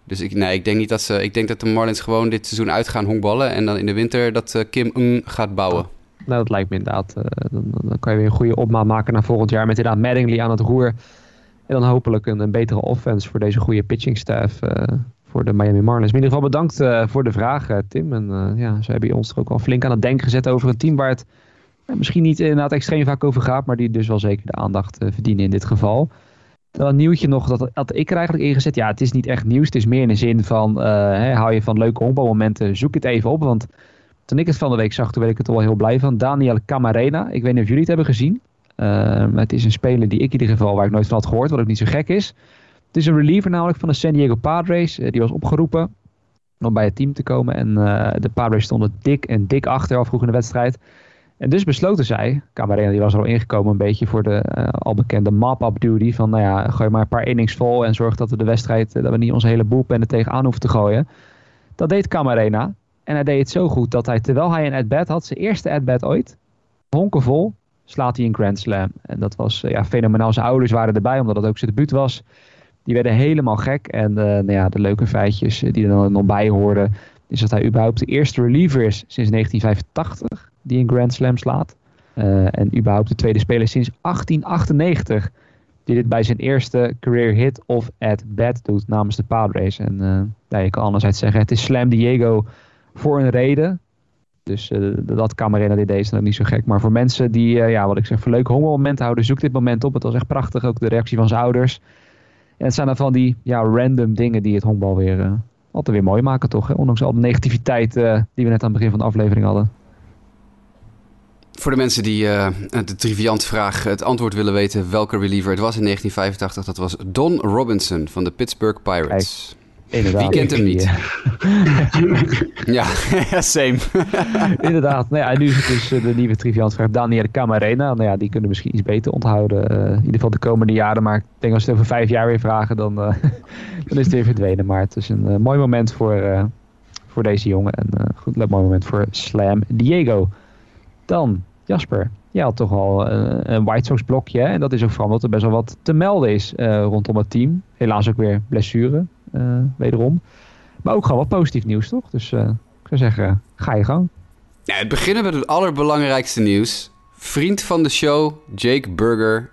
Dus ik, nee, ik denk niet dat ze. Ik denk dat de Marlins gewoon dit seizoen uit gaan honkballen. En dan in de winter dat Kim gaat bouwen. Nou, dat lijkt me inderdaad. Dan, dan, kan je weer een goede opmaat maken naar volgend jaar. Met inderdaad Mattingly aan het roer. En dan hopelijk een, een betere offense voor deze goede pitching staff. Voor de Miami Marlins. in ieder geval bedankt uh, voor de vraag, Tim. En ja, ze hebben ons er ook al flink aan het denken gezet over een team waar het misschien niet inderdaad extreem vaak over gaat. Maar die dus wel zeker de aandacht verdienen in dit geval. Dan een nieuwtje nog, dat had ik er eigenlijk ingezet. Ja, het is niet echt nieuws. Het is meer in de zin van, hè, hou je van leuke honkbalmomenten, zoek het even op. Want toen ik het van de week zag, toen werd ik het al heel blij van. Daniel Camarena. Ik weet niet of jullie het hebben gezien. Het is een speler die ik in ieder geval, waar ik nooit van had gehoord, wat ook niet zo gek is. Is een reliever namelijk van de San Diego Padres. Uh, die was opgeroepen om bij het team te komen. En uh, de Padres stonden dik en dik achter al vroeg in de wedstrijd. En dus besloten zij, Camarena die was er al ingekomen een beetje voor de al bekende mop-up duty. Van nou ja, gooi maar een paar innings vol en zorg dat we de wedstrijd, dat we niet onze hele boelpennen tegenaan hoeven te gooien. Dat deed Camarena. En hij deed het zo goed dat hij, terwijl hij een at-bat had, zijn eerste at-bat ooit, honkenvol, slaat hij een Grand Slam. En dat was uh, ja, fenomenaal. Zijn ouders waren erbij, omdat het ook zijn debuut was. Die werden helemaal gek. En uh, nou ja, de leuke feitjes eh, die er dan nog bij hoorden, is dat hij überhaupt de eerste reliever is sinds 1985 die een Grand Slam slaat. Uh, en überhaupt de tweede speler sinds 1898 die dit bij zijn eerste career hit of at bat doet namens de Padres. En uh, ja, je kan anderzijds zeggen, het is Slam Diego voor een reden. Dus uh, dat Camarena dit deed is dan niet zo gek. Maar voor mensen die, uh, ja, wat ik zeg, voor leuke hongermomenten houden, zoek dit moment op. Het was echt prachtig, ook de reactie van zijn ouders. En het zijn dan van die ja, random dingen die het honkbal weer uh, altijd weer mooi maken, toch? Hè? Ondanks al de negativiteit die we net aan het begin van de aflevering hadden. Voor de mensen die de triviant vraag het antwoord willen weten welke reliever het was in 1985, dat was Don Robinson van de Pittsburgh Pirates. Inderdaad. Wie kent hem niet? ja, same. Inderdaad. Nou ja, nu is het dus eh, de nieuwe triviant vraag Daniel Camarena. Nou ja, die kunnen misschien iets beter onthouden. Uh, in ieder geval de komende jaren. Maar ik denk als we het over vijf jaar weer vragen, dan, uh, dan is het weer verdwenen. Maar het is een mooi moment voor, voor deze jongen. En een goed leuk mooi moment voor Slam Diego. Dan, Jasper. Je had toch al een White Sox blokje. En dat is ook vooral omdat er best wel wat te melden is rondom het team. Helaas ook weer blessure. Eh, wederom. Maar ook gewoon wat positief nieuws, toch? Dus eh, ik zou zeggen, ga je gang. Ja, het beginnen met het allerbelangrijkste nieuws. Vriend van de show, Jake Burger,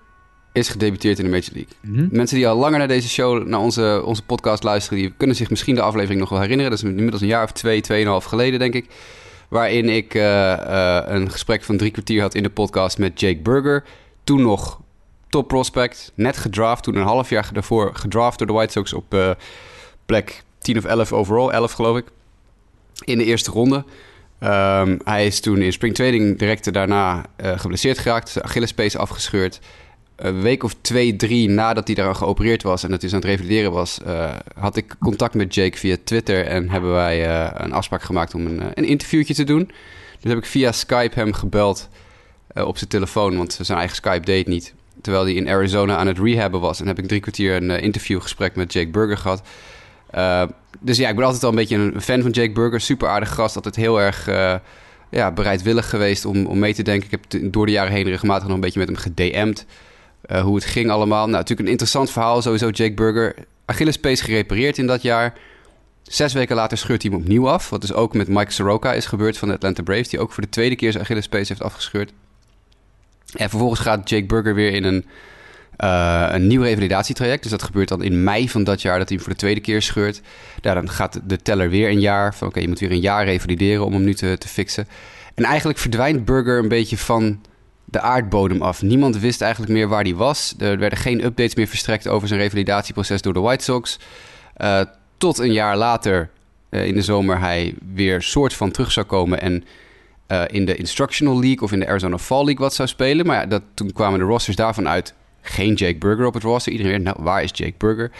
is gedebuteerd in de Major League. Mhm. Mensen die al langer naar deze show, naar onze, onze podcast luisteren, die kunnen zich misschien de aflevering nog wel herinneren. Dat is inmiddels een jaar of twee, tweeënhalf geleden, denk ik. Waarin ik uh, uh, een gesprek van drie kwartier had in de podcast met Jake Burger. Toen nog prospect, net gedraft. Toen een half jaar daarvoor gedraft door de White Sox op uh, plek 10 of 11 overall, 11 geloof ik. In de eerste ronde. Um, hij is toen in springtraining direct daarna geblesseerd geraakt. Achillespees afgescheurd een week of twee, drie nadat hij eraan geopereerd was en dat hij aan het revalideren was, uh, had ik contact met Jake via Twitter en hebben wij een afspraak gemaakt om een, een interviewtje te doen. Dus heb ik via Skype hem gebeld op zijn telefoon, want zijn eigen Skype deed niet. Terwijl hij in Arizona aan het rehabben was. En heb ik drie kwartier een interviewgesprek met Jake Burger gehad. dus ja, ik ben altijd al een beetje een fan van Jake Burger. Super aardig gast, altijd heel erg ja, bereidwillig geweest om, om mee te denken. Ik heb door de jaren heen regelmatig nog een beetje met hem gedM'd. Hoe het ging allemaal. Nou, natuurlijk een interessant verhaal. Sowieso Jake Burger. Achillespees gerepareerd in dat jaar. Zes weken later scheurt hij hem opnieuw af. Wat dus ook met Mike Soroka is gebeurd van de Atlanta Braves. Die ook voor de tweede keer zijn Achillespees heeft afgescheurd. En vervolgens gaat Jake Burger weer in een, uh, een nieuw revalidatietraject. Dus dat gebeurt dan in mei van dat jaar dat hij hem voor de tweede keer scheurt. Daar dan gaat de teller weer een jaar. Van oké, je moet weer een jaar revalideren om hem nu te, te fixen. En eigenlijk verdwijnt Burger een beetje van de aardbodem af. Niemand wist eigenlijk meer waar hij was. Er werden geen updates meer verstrekt over zijn revalidatieproces door de White Sox. Uh, tot een jaar later, uh, in de zomer, hij weer soort van terug zou komen en uh, in de Instructional League of in de Arizona Fall League wat zou spelen. Maar ja, dat, toen kwamen de rosters daarvan uit. Geen Jake Burger op het roster. Iedereen weer, nou, waar is Jake Burger?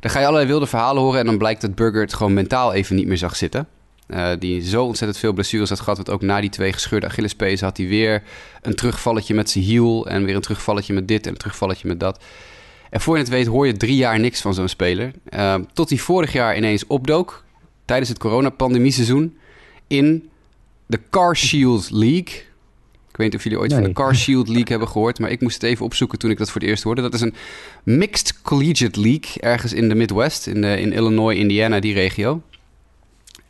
Dan ga je allerlei wilde verhalen horen en dan blijkt dat Burger het gewoon mentaal even niet meer zag zitten. Uh, die zo ontzettend veel blessures had gehad. Want ook na die twee gescheurde Achillespees had hij weer een terugvalletje met zijn hiel. En weer een terugvalletje met dit en een terugvalletje met dat. En voor je het weet hoor je drie jaar niks van zo'n speler. Uh, tot hij vorig jaar ineens opdook. Tijdens het coronapandemieseizoen. In de Car Shield League. Ik weet niet of jullie ooit nee. van de Car Shield League hebben gehoord. Maar ik moest het even opzoeken toen ik dat voor het eerst hoorde. Dat is een mixed collegiate league. Ergens in de Midwest. In, de, in Illinois, Indiana, die regio.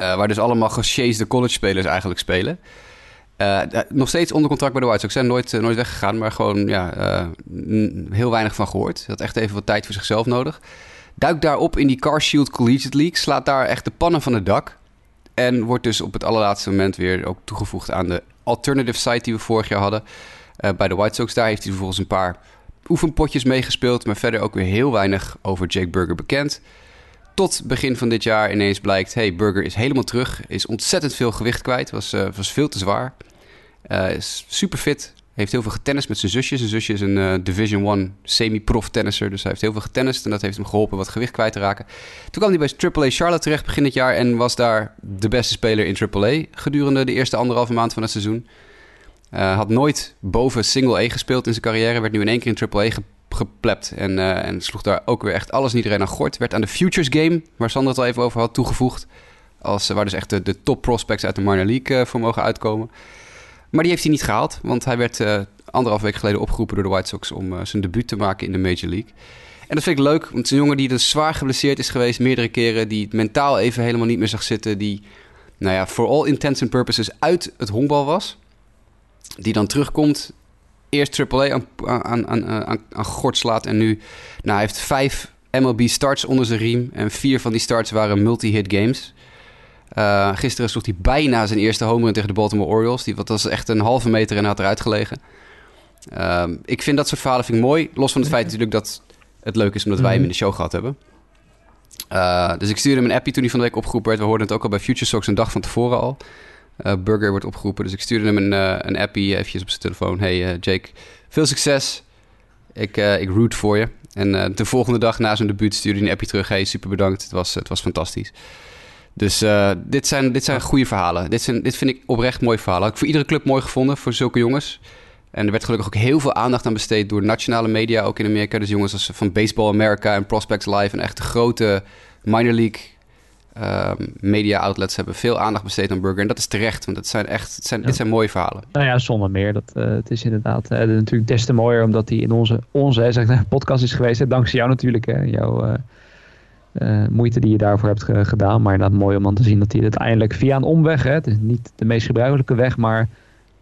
Uh, waar dus allemaal gesjeesde college-spelers eigenlijk spelen. Uh, nog steeds onder contract bij de White Sox. Zijn nooit, uh, nooit weggegaan, maar gewoon ja, heel weinig van gehoord. Had echt even wat tijd voor zichzelf nodig. Duikt daarop in die Car Shield Collegiate League. Slaat daar echt de pannen van het dak. En wordt dus op het allerlaatste moment weer ook toegevoegd aan de alternative site die we vorig jaar hadden. bij de White Sox. Daar heeft hij vervolgens een paar oefenpotjes meegespeeld. Maar verder ook weer heel weinig over Jake Burger bekend. Tot begin van dit jaar ineens blijkt... hey, Burger is helemaal terug. Is ontzettend veel gewicht kwijt. Was, uh, was veel te zwaar. Uh, is super fit. Heeft heel veel getennist met zijn zusje. Zijn zusje is een uh, Division 1 semi-prof tennisser. Dus hij heeft heel veel getennist. En dat heeft hem geholpen wat gewicht kwijt te raken. Toen kwam hij bij AAA Charlotte terecht begin dit jaar. En was daar de beste speler in AAA gedurende de eerste anderhalve maand van het seizoen. had nooit boven single A gespeeld in zijn carrière. Werd nu in één keer in AAA geplept. En, uh, en sloeg daar ook weer echt alles niet iedereen aan gort. Werd aan de Futures Game, waar Sander het al even over had, toegevoegd. Als, waar dus echt de, de top prospects uit de minor league voor mogen uitkomen. Maar die heeft hij niet gehaald, want hij werd uh, anderhalf week geleden opgeroepen door de White Sox om zijn debuut te maken in de Major League. En dat vind ik leuk, want het is een jongen die dus zwaar geblesseerd is geweest meerdere keren. Die het mentaal even helemaal niet meer zag zitten. Die, nou ja, for all intents and purposes uit het honkbal was. Die dan terugkomt eerst AAA aan, aan, aan, aan, aan gort slaat. En nu nou, hij heeft vijf MLB starts onder zijn riem. En vier van die starts waren multi-hit games. Uh, gisteren sloeg hij bijna zijn eerste home run tegen de Baltimore Orioles. Die, wat was echt een halve meter en had eruit gelegen. Uh, ik vind dat soort verhalen vind ik mooi. Los van het feit natuurlijk dat het leuk is omdat wij hem in de show gehad hebben. Uh, dus ik stuurde hem een appie toen hij van de week opgeroepen werd. We hoorden het ook al bij Future Sox een dag van tevoren al. Uh, Burger wordt opgeroepen. Dus ik stuurde hem een, een appie eventjes op zijn telefoon. Hey Jake, veel succes. Ik, ik root voor je. En de volgende dag na zijn debuut stuurde hij een appie terug. Hey, super bedankt. Het was, het was fantastisch. Dus dit, zijn, dit zijn goede verhalen. Dit, zijn, dit vind ik oprecht mooie verhalen. Had ik voor iedere club mooi gevonden, voor zulke jongens. En er werd gelukkig ook heel veel aandacht aan besteed door nationale media, ook in Amerika. Dus jongens als van Baseball America en Prospects Live, een echt grote minor league uh, media outlets hebben veel aandacht besteed aan Burger. En dat is terecht, want het zijn echt, het zijn, ja. dit zijn mooie verhalen. Nou ja, zonder meer. Dat, uh, het is inderdaad uh, natuurlijk des te mooier omdat hij in onze, onze zeg, podcast is geweest. Dankzij jou natuurlijk, hè, jouw eh, moeite die je daarvoor hebt ge gedaan. Maar inderdaad mooi om dan te zien dat hij het uiteindelijk via een omweg, hè, het is niet de meest gebruikelijke weg, maar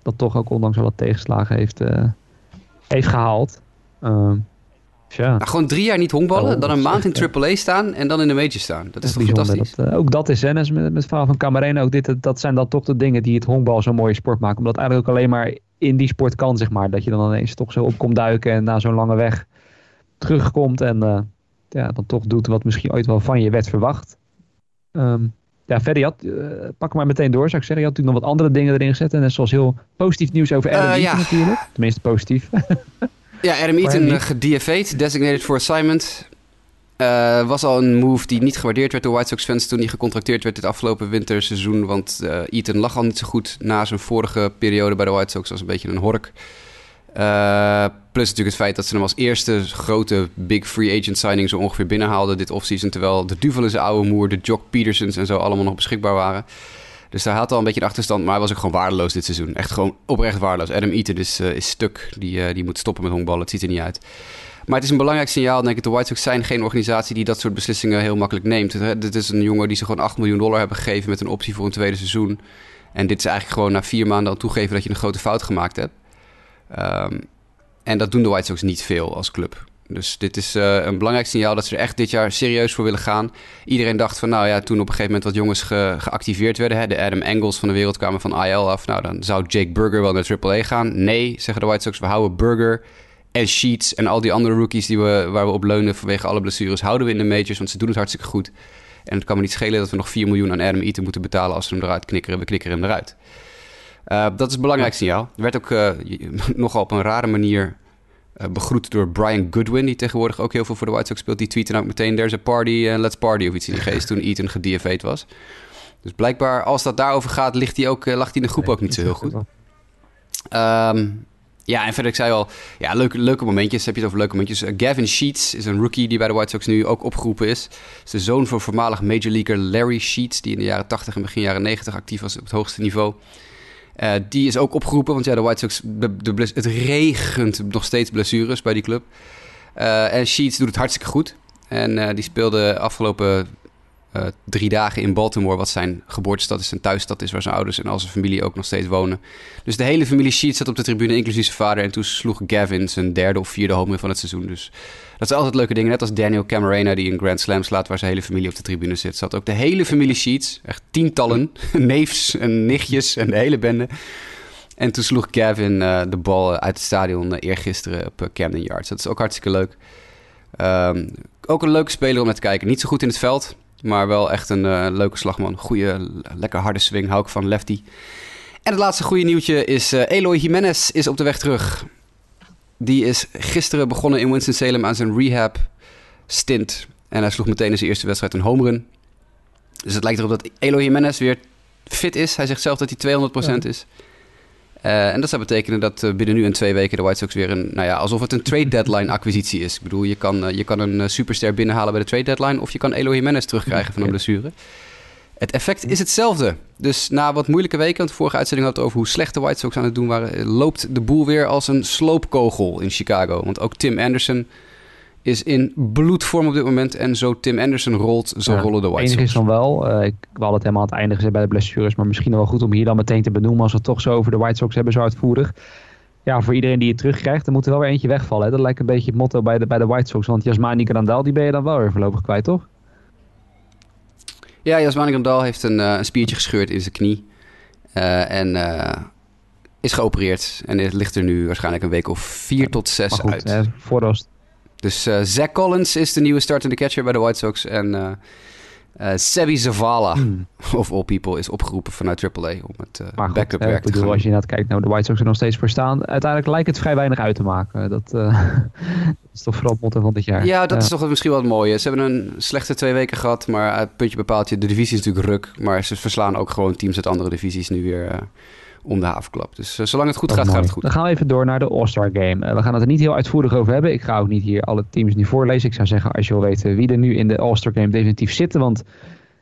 dat toch ook ondanks al wat tegenslagen heeft, heeft gehaald. Ehm, Ja. Nou, gewoon drie jaar niet honkballen, dan een maand in AAA staan en dan in de major staan. Dat, is toch fantastisch? Dat, uh, ook dat is zennis met, met het verhaal van Camarena. Ook dit, dat zijn dan toch de dingen die het honkbal zo'n mooie sport maken. Omdat eigenlijk ook alleen maar in die sport kan, zeg maar. Dat je dan ineens toch zo op komt duiken en na zo'n lange weg terugkomt. En ja, dan toch doet wat misschien ooit wel van je werd verwacht. Um, ja, verder, had, uh, pak maar meteen door, zou ik zeggen. Je had natuurlijk nog wat andere dingen erin gezet. En zoals heel positief nieuws over Adam uh, ja. natuurlijk. Tenminste, positief. ja, Adam Eaton uh, designated for assignment. Uh, was al een move die niet gewaardeerd werd door White Sox fans toen hij gecontracteerd werd dit afgelopen winterseizoen. Want Eaton lag al niet zo goed na zijn vorige periode bij de White Sox. was een beetje een hork. Uh, plus natuurlijk het feit dat ze hem als eerste grote big free agent signing zo ongeveer binnenhaalden dit offseason. Terwijl de Duvel is oude moer, de Jock Petersons en zo allemaal nog beschikbaar waren. Dus daar had al een beetje een achterstand, maar hij was ook gewoon waardeloos dit seizoen. Echt gewoon oprecht waardeloos. Adam Eaton is, uh, is stuk, die, uh, die moet stoppen met honkballen, het ziet er niet uit. Maar het is een belangrijk signaal, denk ik. De White Sox zijn geen organisatie die dat soort beslissingen heel makkelijk neemt. Dit is een jongen die ze gewoon 8 miljoen dollar hebben gegeven met een optie voor een tweede seizoen. En dit is eigenlijk gewoon na vier maanden al toegeven dat je een grote fout gemaakt hebt. Um, en dat doen de White Sox niet veel als club. Dus dit is uh, een belangrijk signaal dat ze er echt dit jaar serieus voor willen gaan. Iedereen dacht van, nou ja, toen op een gegeven moment wat jongens ge geactiveerd werden. Hè, de Adam Engels van de wereld kwamen van IL af. Nou, dan zou Jake Burger wel naar AAA gaan. Nee, zeggen de White Sox, we houden Burger en Sheets en al die andere rookies die we, waar we op leunen vanwege alle blessures, houden we in de majors, want ze doen het hartstikke goed. En het kan me niet schelen dat we nog 4 miljoen aan Adam Eaton moeten betalen als we hem eruit knikkeren. We knikkeren hem eruit. Uh, dat is een belangrijk signaal. Er werd ook uh, nogal op een rare manier uh, begroet door Brian Goodwin, die tegenwoordig ook heel veel voor de White Sox speelt. Die tweette ook meteen, there's a party and let's party of iets in die geest toen Eaton gedfa'd was. Dus blijkbaar, als dat daarover gaat, ligt hij ook, lag hij in de groep ook niet zo heel goed. Um, ja, en verder, ik zei al, ja, leuke, leuke momentjes. Heb je het over leuke momentjes? Uh, Gavin Sheets is een rookie die bij de White Sox nu ook opgeroepen is. Is de zoon van voormalig Major Leaguer Larry Sheets, die in de jaren 80 en begin jaren 90 actief was op het hoogste niveau. Uh, die is ook opgeroepen, want ja, de White Sox, het regent nog steeds blessures bij die club. Uh, en Sheets doet het hartstikke goed. En uh, die speelde afgelopen uh, drie dagen in Baltimore, wat zijn geboortestad is, zijn thuisstad is, waar zijn ouders en al zijn familie ook nog steeds wonen. Dus de hele familie Sheets zat op de tribune, inclusief zijn vader. En toen sloeg Gavin zijn derde of vierde home van het seizoen. Dus dat zijn altijd leuke dingen. Net als Daniel Camarena, die een Grand Slam slaat, waar zijn hele familie op de tribune zit. Zat ook de hele familie Sheets, echt tientallen, neefs en nichtjes en de hele bende. En toen sloeg Gavin uh, de bal uit het stadion uh, eergisteren op Camden Yards. Dat is ook hartstikke leuk. Um, ook een leuke speler om naar te kijken. Niet zo goed in het veld, maar wel echt een uh, leuke slagman. Goede, lekker harde swing. Hou ik van lefty. En het laatste goede nieuwtje is uh, Eloy Jimenez is op de weg terug. Die is gisteren begonnen in Winston-Salem aan zijn rehab stint. En hij sloeg meteen in zijn eerste wedstrijd een home run. Dus het lijkt erop dat Eloy Jimenez weer fit is. Hij zegt zelf dat hij 200% ja. is. Uh, en dat zou betekenen dat uh, binnen nu en twee weken de White Sox weer een, nou ja, alsof het een trade deadline acquisitie is. Ik bedoel, je kan, uh, je kan een superster binnenhalen bij de trade deadline of je kan Eloy Jimenez terugkrijgen van een blessure. Het effect is hetzelfde. Dus na wat moeilijke weken, want de vorige uitzending had het over hoe slecht de White Sox aan het doen waren, loopt de boel weer als een sloopkogel in Chicago. Want ook Tim Anderson is in bloedvorm op dit moment. En zo Tim Anderson rolt, zo ja, rollen de White Sox. is dan wel, uh, ik had het helemaal aan het einde gezet bij de blessures, maar misschien wel goed om hier dan meteen te benoemen als we het toch zo over de White Sox hebben, zo uitvoerig. Ja, voor iedereen die het terugkrijgt, dan moet er wel weer eentje wegvallen. Hè? Dat lijkt een beetje het motto bij de, bij de White Sox. Want Jasmani Grandal, die ben je dan wel weer voorlopig kwijt, toch? Ja, Jasmani Grandal heeft een, uh, een spiertje gescheurd in zijn knie. Uh, en is geopereerd. En ligt er nu waarschijnlijk een week of vier tot zes goed, uit. Hè, voordat dus uh, Zach Collins is de nieuwe startende catcher bij de White Sox. En uh, uh, Sebi Zavala, hmm. of all people, is opgeroepen vanuit AAA om het uh, backup werk te doen. Als je inderdaad kijkt naar nou, de White Sox er nog steeds voor staan. Uiteindelijk lijkt het vrij weinig uit te maken. Dat, is toch vooral het motto van dit jaar. Ja, dat is toch misschien wel het mooie. Ze hebben een slechte twee weken gehad, maar het puntje bepaalt je. De divisie is natuurlijk ruk, maar ze verslaan ook gewoon teams uit andere divisies nu weer om de havenklap. Dus uh, zolang het goed gaat, mooi. gaat het goed. Dan gaan we even door naar de All-Star Game. Uh, we gaan het er niet heel uitvoerig over hebben. Ik ga ook niet hier alle teams nu voorlezen. Ik zou zeggen, als je wil weten wie er nu in de All-Star Game definitief zitten. Want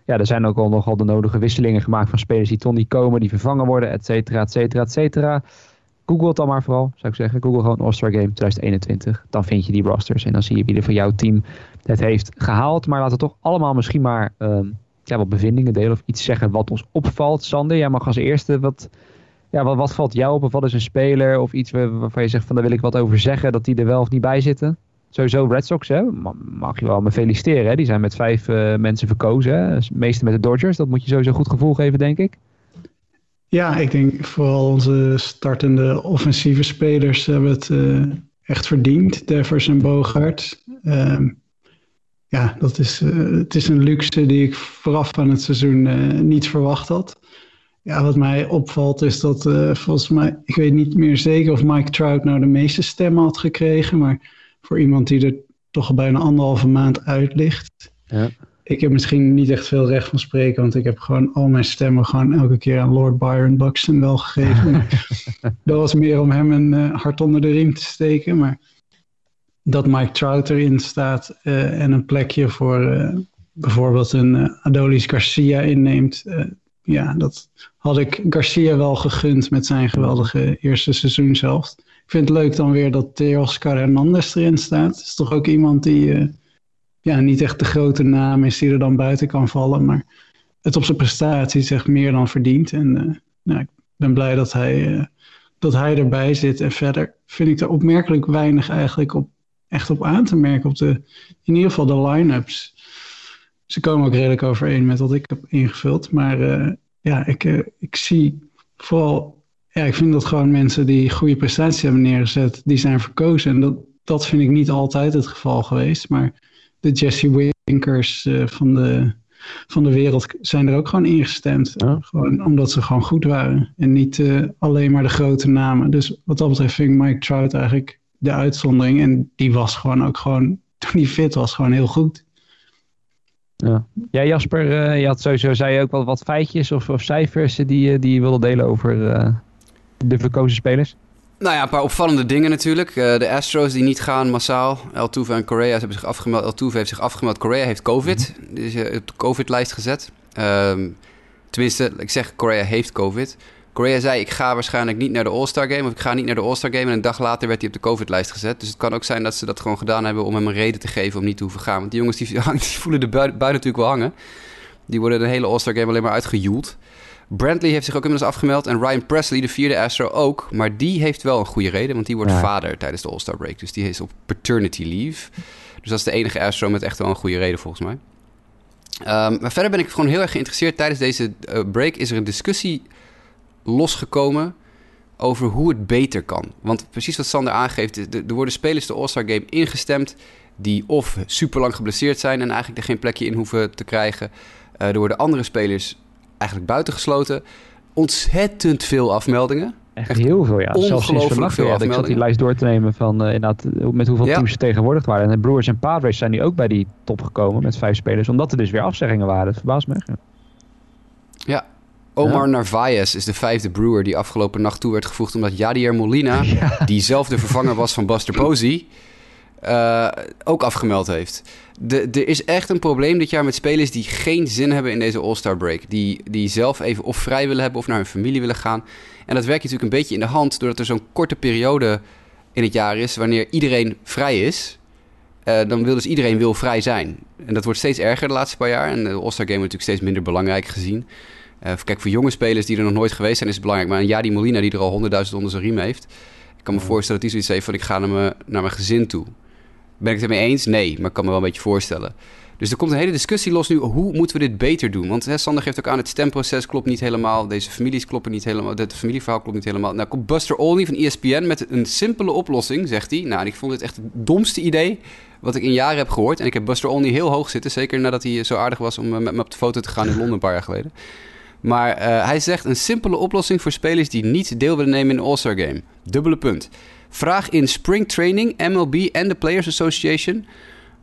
ja, er zijn ook al nogal de nodige wisselingen gemaakt van spelers die toch niet komen, die vervangen worden, et cetera, et cetera, et cetera. Google het dan maar vooral, zou ik zeggen. Google gewoon All-Star Game 2021. Dan vind je die rosters en dan zie je wie er voor jouw team het heeft gehaald. Maar laten we toch allemaal misschien maar um, ja, wat bevindingen delen of iets zeggen wat ons opvalt. Sander, jij mag als eerste wat ja, wat, valt jou op of wat is een speler of iets waarvan je zegt van daar wil ik wat over zeggen, dat die er wel of niet bij zitten? sowieso Red Sox, hè, mag je wel me feliciteren. Hè? Die zijn met vijf uh, mensen verkozen. Hè? Meeste met de Dodgers. Dat moet je sowieso goed gevoel geven, denk ik. Ja, ik denk vooral onze startende offensieve spelers hebben het uh, echt verdiend. Devers en Bogart. Uh, ja, dat is, uh, het is een luxe die ik vooraf aan het seizoen niet verwacht had. Ja, wat mij opvalt is dat volgens mij, ik weet niet meer zeker of Mike Trout nou de meeste stemmen had gekregen, maar voor iemand die er toch al bijna anderhalve maand uit ligt. Ja. Ik heb misschien niet echt veel recht van spreken, want ik heb gewoon al mijn stemmen gewoon elke keer aan Lord Byron Buxton wel gegeven. dat was meer om hem een uh, hart onder de riem te steken. Maar dat Mike Trout erin staat uh, en een plekje voor bijvoorbeeld een Adolis Garcia inneemt. ja, dat had ik Garcia wel gegund met zijn geweldige eerste seizoen zelf. Ik vind het leuk dan weer dat Teoscar Hernandez erin staat. Is toch ook iemand die uh, ja, niet echt de grote naam is die er dan buiten kan vallen. Maar het op zijn prestaties echt meer dan verdient. En uh, nou, ik ben blij dat hij, uh, dat hij erbij zit. En verder vind ik er opmerkelijk weinig eigenlijk op, echt op aan te merken. Op de, in ieder geval de line-ups. Ze komen ook redelijk overeen met wat ik heb ingevuld. Maar ja, ik, ik zie vooral ja, ik vind dat gewoon mensen die goede prestaties hebben neergezet, die zijn verkozen. En dat, dat vind ik niet altijd het geval geweest. Maar de Jesse Winkers uh, van, de, van de wereld zijn er ook gewoon ingestemd. Gewoon omdat ze gewoon goed waren. En niet uh, alleen maar de grote namen. Dus wat dat betreft vind ik Mike Trout eigenlijk de uitzondering. En die was gewoon ook gewoon, toen hij fit was, gewoon heel goed. Ja, ja Jasper, uh, je had sowieso, zei je ook wel wat feitjes of, of cijfers die, die je wilde delen over de verkozen spelers? Nou ja, een paar opvallende dingen natuurlijk. Uh, de Astros die niet gaan massaal. Altuve en Korea hebben zich afgemeld. Altuve heeft zich afgemeld. Korea heeft COVID. Mm uh, op de COVID-lijst gezet. Um, tenminste, ik zeg Korea heeft COVID. Korea zei, ik ga waarschijnlijk niet naar de All-Star Game... of ik ga niet naar de All-Star Game... en een dag later werd hij op de COVID-lijst gezet. Dus het kan ook zijn dat ze dat gewoon gedaan hebben... om hem een reden te geven om niet te hoeven gaan. Want die jongens die, die voelen de bui, bui natuurlijk wel hangen. Die worden de hele All-Star Game alleen maar uitgejoeld. Brantley heeft zich ook inmiddels afgemeld. En Ryan Presley, de vierde Astro, ook. Maar die heeft wel een goede reden, want die wordt vader tijdens de All-Star break. Dus die is op paternity leave. Dus dat is de enige Astro met echt wel een goede reden, volgens mij. Um, maar verder ben ik gewoon heel erg geïnteresseerd. Tijdens deze uh, break is er een discussie losgekomen over hoe het beter kan. Want precies wat Sander aangeeft, er worden spelers de All-Star Game ingestemd die of super lang geblesseerd zijn en eigenlijk er geen plekje in hoeven te krijgen. Uh, er worden andere spelers eigenlijk buitengesloten. Ontzettend veel afmeldingen. Echt, heel veel, ja. Ongelooflijk veel afmeldingen. Ik zat die lijst door te nemen van uh, inderdaad, met hoeveel teams tegenwoordig waren. En de Brewers en Padres zijn nu ook bij die top gekomen met vijf spelers. Omdat er dus weer afzeggingen waren. Dat verbaast me. Ja. Omar Narvaez is de vijfde brewer die afgelopen nacht toe werd gevoegd... omdat Jadier Molina, die zelf de vervanger was van Buster Posey... Uh, ook afgemeld heeft. De, er is echt een probleem dit jaar met spelers die geen zin hebben in deze All-Star break. Die, die zelf even of vrij willen hebben of naar hun familie willen gaan. En dat werkt natuurlijk een beetje in de hand doordat er zo'n korte periode in het jaar is wanneer iedereen vrij is. Uh, dan wil dus iedereen wil vrij zijn. En dat wordt steeds erger de laatste paar jaar. En de All-Star Game wordt natuurlijk steeds minder belangrijk gezien. Uh, kijk, voor jonge spelers die er nog nooit geweest zijn is het belangrijk. Maar een Jadi Molina die er al honderdduizend onder zijn riem heeft. Ik kan me voorstellen dat hij zoiets heeft van ik ga naar mijn, naar mijn gezin toe. Ben ik het ermee eens? Nee, maar ik kan me wel een beetje voorstellen. Dus er komt een hele discussie los nu. Hoe moeten we dit beter doen? Want hè, Sander geeft ook aan, het stemproces klopt niet helemaal. Deze families kloppen niet helemaal. Het familieverhaal klopt niet helemaal. Nou komt Buster Olney van ESPN met een simpele oplossing, zegt hij. Nou, ik vond het echt het domste idee wat ik in jaren heb gehoord. En ik heb Buster Olney heel hoog zitten. Zeker nadat hij zo aardig was om met me op de foto te gaan in Londen een paar jaar geleden. Maar uh, hij zegt een simpele oplossing voor spelers die niet deel willen nemen in de All-Star Game. Dubbele punt. Vraag in Spring Training, MLB en de Players Association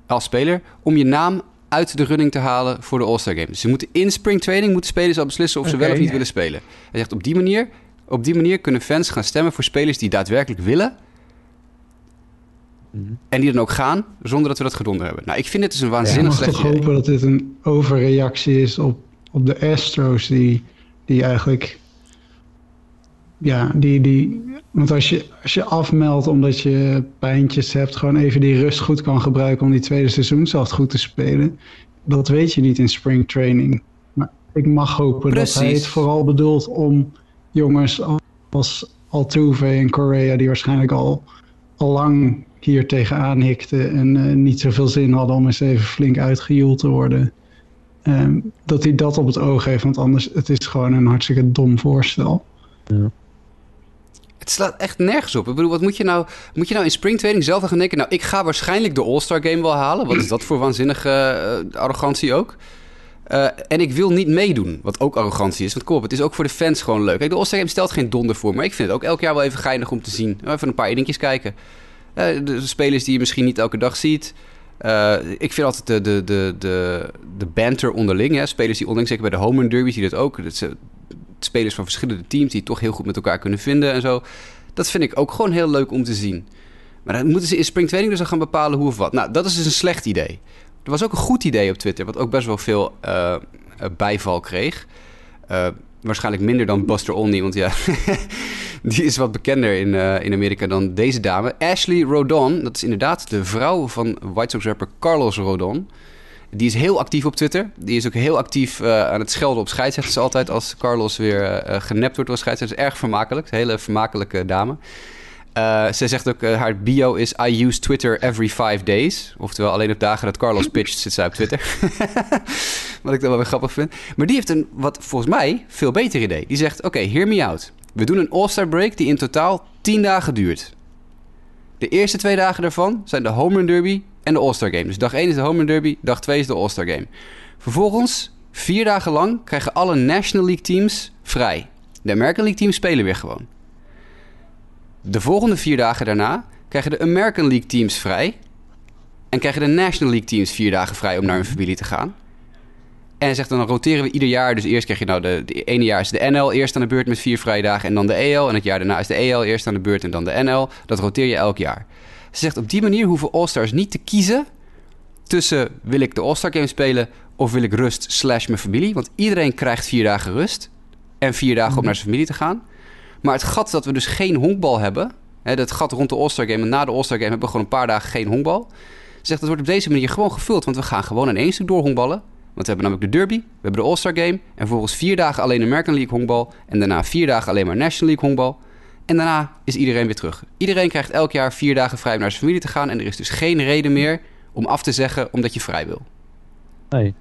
als speler om je naam uit de running te halen voor de All-Star Game. Dus ze moeten in Spring Training moeten spelers al beslissen of ze wel of niet willen spelen. Hij zegt op die manier, op die manier kunnen fans gaan stemmen voor spelers die daadwerkelijk willen. Mhm. En die dan ook gaan, zonder dat we dat gedonder hebben. Nou, ik vind het dus een waanzinnig ja, slecht idee. Ik hopen dat dit een overreactie is op, op de Astros... die, die eigenlijk ja, die, die, want als je, als je afmeldt omdat je pijntjes hebt, gewoon even die rust goed kan gebruiken om die tweede seizoenshelft goed te spelen. Dat weet je niet in spring training. Maar ik mag hopen dat hij het vooral bedoelt om jongens als Altuve en Korea, die waarschijnlijk al, al lang hier tegenaan hikten en niet zoveel zin hadden om eens even flink uitgejoeld te worden. Ehm, dat hij dat op het oog heeft, want anders het is gewoon een hartstikke dom voorstel. Ja. Het slaat echt nergens op. Ik bedoel, wat moet je nou, moet je nou in springtraining zelf gaan denken? Nou, ik ga waarschijnlijk de All-Star Game wel halen. Wat is dat voor waanzinnige uh, arrogantie ook? Uh, en ik wil niet meedoen, wat ook arrogantie is. Want kom op, het is ook voor de fans gewoon leuk. Kijk, de All-Star Game stelt geen donder voor, maar ik vind het ook elk jaar wel even geinig om te zien. Even een paar inningjes kijken. Uh, de spelers die je misschien niet elke dag ziet. Uh, ik vind altijd de, de, de, de, de banter onderling. Hè? Spelers die onderling, zeker bij de home run derbies, die dat ook. Dat spelers van verschillende teams die toch heel goed met elkaar kunnen vinden en zo. Dat vind ik ook gewoon heel leuk om te zien. Maar dan moeten ze in springtraining dus gaan bepalen hoe of wat. Nou, dat is dus een slecht idee. Er was ook een goed idee op Twitter, wat ook best wel veel uh, bijval kreeg. Waarschijnlijk minder dan Buster Olney, want ja, die is wat bekender in, uh, in Amerika dan deze dame. Ashley Rodon, dat is inderdaad de vrouw van White Sox rapper Carlos Rodon. Die is heel actief op Twitter. Die is ook heel actief uh, aan het schelden op scheidsrechters altijd als Carlos weer uh, genept wordt door scheidsrechters. Erg vermakelijk. Hele vermakelijke dame. Uh, ze zegt ook, haar bio is I use Twitter every five days. Oftewel, alleen op dagen dat Carlos pitcht zit zij op Twitter. wat ik dan wel weer grappig vind. Maar die heeft een, wat volgens mij, veel beter idee. Die zegt, oké, hear me out. We doen een All-Star break die in totaal 10 dagen duurt. De eerste twee dagen daarvan zijn de Home Run Derby en de All-Star Game. Dus dag 1 is de Home Run Derby, dag 2 is de All-Star Game. Vervolgens, vier dagen lang, krijgen alle National League teams vrij. De American League teams spelen weer gewoon. De volgende vier dagen daarna krijgen de American League teams vrij. En krijgen de National League teams vier dagen vrij om naar hun familie te gaan. En zegt dan, dan roteren we ieder jaar. Dus eerst krijg je nou de, de ene jaar is de NL eerst aan de beurt met vier vrije dagen. En dan de EL. En het jaar daarna is de EL eerst aan de beurt en dan de NL. Dat roteer je elk jaar. Ze zegt op die manier hoeven All-Stars niet te kiezen tussen wil ik de All-Star Game spelen of wil ik rust slash mijn familie. Want iedereen krijgt vier dagen rust en vier dagen om mhm. naar zijn familie te gaan. Maar het gat dat we dus geen honkbal hebben, hè, dat gat rond de All-Star Game en na de All-Star Game hebben we gewoon een paar dagen geen honkbal. Ze zegt dat wordt op deze manier gewoon gevuld, want we gaan gewoon in één stuk door honkballen. Want we hebben namelijk de Derby, we hebben de All-Star Game en vervolgens vier dagen alleen American League honkbal en daarna vier dagen alleen maar National League honkbal. En daarna is iedereen weer terug. Iedereen krijgt elk jaar vier dagen vrij om naar zijn familie te gaan. En er is dus geen reden meer om af te zeggen omdat je vrij wil. Nee.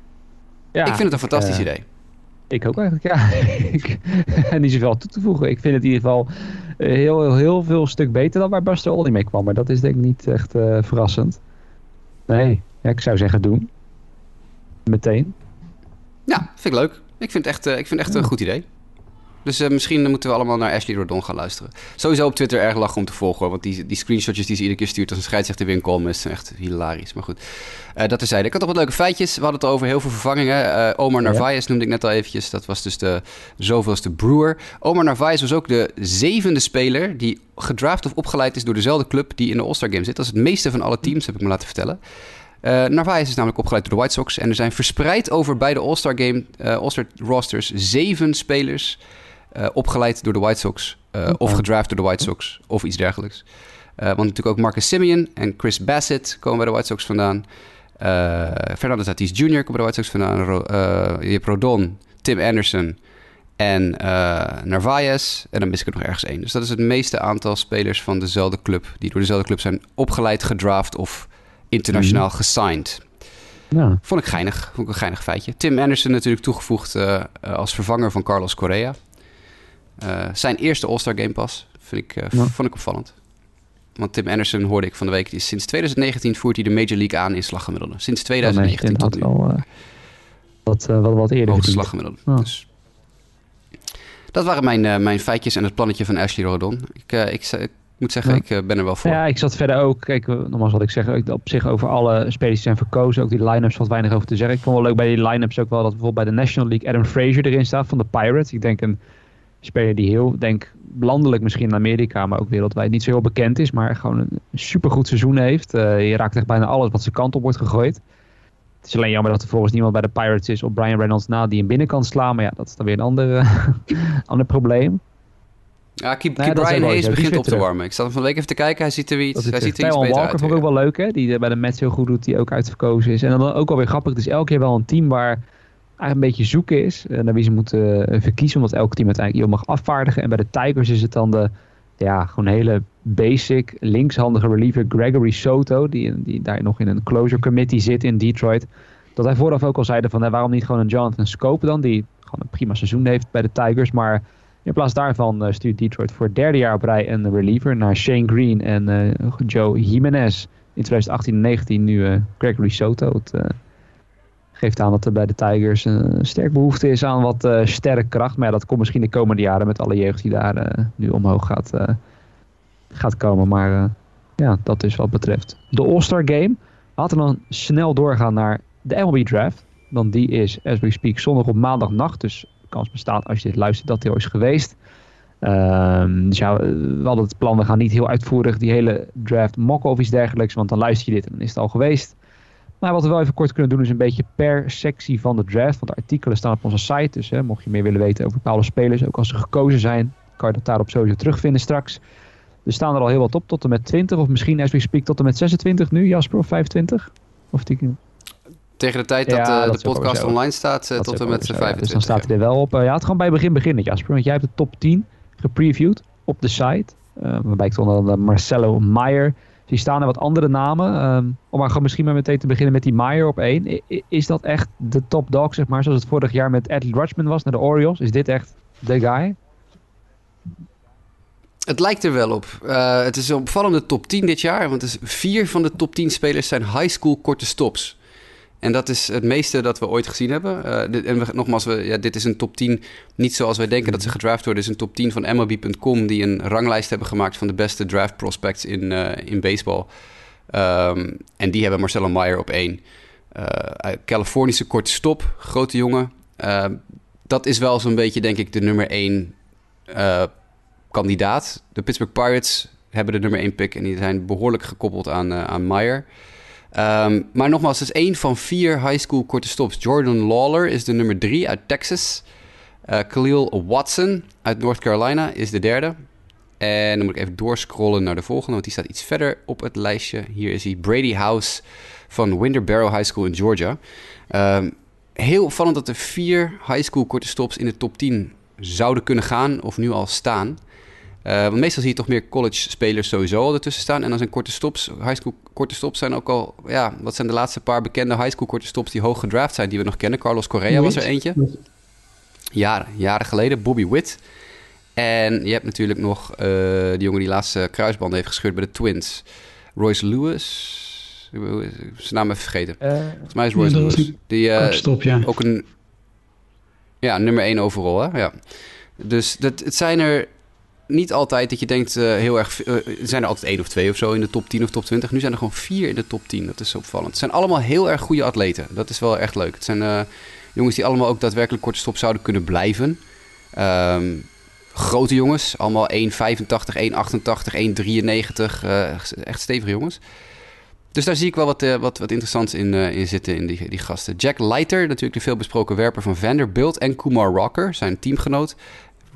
Ja, ik vind het een fantastisch uh, idee. Ik ook eigenlijk, ja. en niet zoveel toe te voegen. Ik vind het in ieder geval eh, heel, heel, heel veel stuk beter dan waar Buster Olney mee kwam. Maar dat is denk ik niet echt uh, verrassend. Nee, ja, ik zou zeggen doen. Meteen. Ja, vind ik leuk. Ik vind het echt, uh, ik vind het echt een goed idee. Dus uh, misschien moeten we allemaal naar Ashley Rodon gaan luisteren. Sowieso op Twitter erg lachen om te volgen. Want die, die screenshotjes die ze iedere keer stuurt als een scheidsrechter weer in is echt hilarisch. Maar goed, uh, dat terzijde. Ik had nog wat leuke feitjes. We hadden het over heel veel vervangingen. Uh, Omar Narvaez noemde ik net al eventjes. Dat was dus de zoveelste Brewer. Omar Narvaez was ook de zevende speler die gedraft of opgeleid is door dezelfde club die in de All-Star Game zit. Dat is het meeste van alle teams, heb ik me laten vertellen. Uh, Narvaez is namelijk opgeleid door de White Sox. En er zijn verspreid over beide All-Star Game, All-Star rosters, zeven spelers uh, opgeleid door de White Sox. Of gedraft door de White Sox. Of iets dergelijks. Want natuurlijk ook Marcus Simeon en Chris Bassett komen bij de White Sox vandaan. Fernando Tatis Jr. komt bij de White Sox vandaan. Ro je hebt Rodon, Tim Anderson en Narvaez. En dan mis ik er nog ergens één. Dus dat is het meeste aantal spelers van dezelfde club... die door dezelfde club zijn opgeleid, gedraft of internationaal mm. gesigned. Ja. Vond ik geinig. Vond ik een geinig feitje. Tim Anderson natuurlijk toegevoegd uh, als vervanger van Carlos Correa. Uh, zijn eerste All-Star Game Pass vind ik, uh, ja. vond ik opvallend. Want Tim Anderson hoorde ik van de week, die sinds 2019 voert hij de Major League aan in slaggemiddelde. Sinds 2019 ja, tot nu. Wel, wat, wat, wat eerder. Hoogste slaggemiddelde. Dus. Dat waren mijn, mijn feitjes en het plannetje van Ashley Rodon. Ik, ik, ik moet zeggen, ik ben er wel voor. Ja, ik zat verder ook. Kijk, nogmaals wat ik zeg, op zich over alle spelers die zijn verkozen. Ook die line-ups valt weinig over te zeggen. Ik vond wel leuk bij die line-ups ook wel dat bijvoorbeeld bij de National League Adam Frazier erin staat van de Pirates. Ik denk een speler die heel, denk landelijk misschien in Amerika, maar ook wereldwijd niet zo heel bekend is, maar gewoon een supergoed seizoen heeft. Uh, je raakt echt bijna alles wat zijn kant op wordt gegooid. Het is alleen jammer dat er volgens niemand bij de Pirates is op Brian Reynolds na die hem binnen kan slaan, maar ja, dat is dan weer een ander, ander probleem. Ja, keep, keep Brian Hayes begint op te warmen. Ik zat hem van de week even te kijken. Hij ziet er iets, hij ziet er iets beter Walker vond ik ook wel leuk, hè? Die bij de Mets heel goed doet, die ook uitverkozen is. En dan ook alweer grappig, het is elke keer wel een team waar een beetje zoeken is uh, naar wie ze moeten uh, verkiezen. Omdat elk team uiteindelijk iemand mag afvaardigen. En bij de Tigers is het dan de, ja, gewoon hele basic linkshandige reliever Gregory Soto, die, die daar nog in een closure committee zit in Detroit, dat hij vooraf ook al zeiden van waarom niet gewoon een Jonathan Scope dan, die gewoon een prima seizoen heeft bij de Tigers, maar in plaats daarvan uh, stuurt Detroit voor het derde jaar op rij een reliever naar Shane Green en uh, Joe Jimenez. In 2018 en 19 nu uh, Gregory Soto. Het geeft aan dat er bij de Tigers een sterk behoefte is aan wat sterke kracht. Maar dat komt misschien de komende jaren met alle jeugd die daar nu omhoog gaat, gaat komen. Maar ja, dat is wat betreft de All-Star Game. Laten we dan snel doorgaan naar de MLB Draft. Want die is, as we speak, zondag op maandagnacht. Dus kans bestaat als je dit luistert dat hij al is geweest. Um, dus ja, we hadden het plan, we gaan niet heel uitvoerig die hele draft mock of iets dergelijks, want dan luister je dit en dan is het al geweest. Maar wat we wel even kort kunnen doen is een beetje per sectie van de draft, want de artikelen staan op onze site, dus hè, mocht je meer willen weten over bepaalde spelers, ook als ze gekozen zijn, kan je dat daarop sowieso terugvinden straks. Er staan er al heel wat op, tot en met 20, of misschien as we speak tot en met 26 nu, Jasper, of 25? Of die... Tegen de tijd dat, uh, de podcast online staat, uh, tot en met 25. Dus dan staat hij er wel op. Ja, het gewoon bij begin beginnen, Jasper. Want jij hebt de top 10 gepreviewd op de site. waarbij ik stond dan Marcelo Meyer. Dus hier staan er wat andere namen. Um, om maar gewoon misschien maar meteen te beginnen met die Meyer op 1. is dat echt de top dog, zeg maar, zoals het vorig jaar met Adley Rutschman was naar de Orioles? Is dit echt de guy? Het lijkt er wel op. Uh, het is een opvallende top 10 dit jaar. Want is vier van de top 10 spelers zijn high school korte stops. En dat is het meeste dat we ooit gezien hebben. Uh, en we, nogmaals, we, ja, dit is een top 10. Niet zoals wij denken dat ze gedraft worden. Het is een top 10 van MLB.com die een ranglijst hebben gemaakt van de beste draft prospects in, uh, in baseball. Um, en die hebben Marcelo Meyer op één. Uh, Californische korte stop, grote jongen. dat is wel zo'n beetje, denk ik, de nummer één kandidaat. De Pittsburgh Pirates hebben de nummer één pick en die zijn behoorlijk gekoppeld aan, aan Meyer. Um, maar nogmaals, het is één van vier high school korte stops. Jordan Lawler is de nummer drie uit Texas. Uh, Khalil Watson uit North Carolina is de derde. En dan moet ik even doorscrollen naar de volgende, want die staat iets verder op het lijstje. Hier is hij, Brady House van Winter Barrow High School in Georgia. Um, heel opvallend dat er vier high school korte stops in de top 10 zouden kunnen gaan of nu al staan. Uh, want meestal zie je toch meer college-spelers sowieso al ertussen staan. En dan zijn korte stops, high school korte stops zijn ook al... Ja, wat zijn de laatste paar bekende high school korte stops die hoog gedraft zijn... die we nog kennen? Carlos Correa was er eentje. Jaren, jaren geleden. Bobby Witt. En je hebt natuurlijk nog uh, de jongen die laatste kruisband heeft gescheurd bij de Twins. Royce Lewis... Zijn naam even vergeten. Uh, Volgens mij is Royce Lewis. Die, uh, ja. Ook een... Ja, nummer 1 overal, hè? Ja. Dus dat, het zijn er niet altijd dat je denkt, uh, heel erg. Uh, er zijn er altijd één of twee of zo in de top 10 of top 20. Nu zijn er gewoon vier in de top 10. Dat is opvallend. Het zijn allemaal heel erg goede atleten. Dat is wel echt leuk. Het zijn uh, jongens die allemaal ook daadwerkelijk korte stop zouden kunnen blijven. Um, grote jongens, allemaal 1,85, 1,88, 1,93. echt stevige jongens. Dus daar zie ik wel wat, wat, wat interessants in, in zitten in die, die gasten. Jack Leiter, natuurlijk de veelbesproken werper van Vanderbilt. En Kumar Rocker, zijn teamgenoot.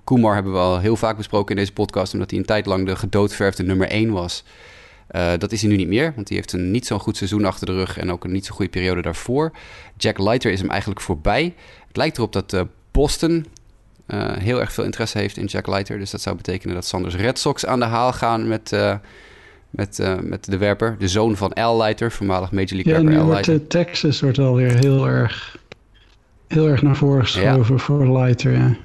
Kumar hebben we al heel vaak besproken in deze podcast, omdat hij een tijd lang de gedoodverfde nummer 1 was. Uh, dat is hij nu niet meer, want hij heeft een niet zo'n goed seizoen achter de rug en ook een niet zo goede periode daarvoor. Jack Leiter is hem eigenlijk voorbij. Het lijkt erop dat uh, Boston uh, heel erg veel interesse heeft in Jack Leiter. Dus dat zou betekenen dat Sanders Red Sox aan de haal gaan met, met, met de werper. De zoon van Al Leiter, voormalig Major League ja, werper Al Leiter. Texas wordt alweer heel erg, heel erg naar voren geschoven ja. voor Leiter, ja.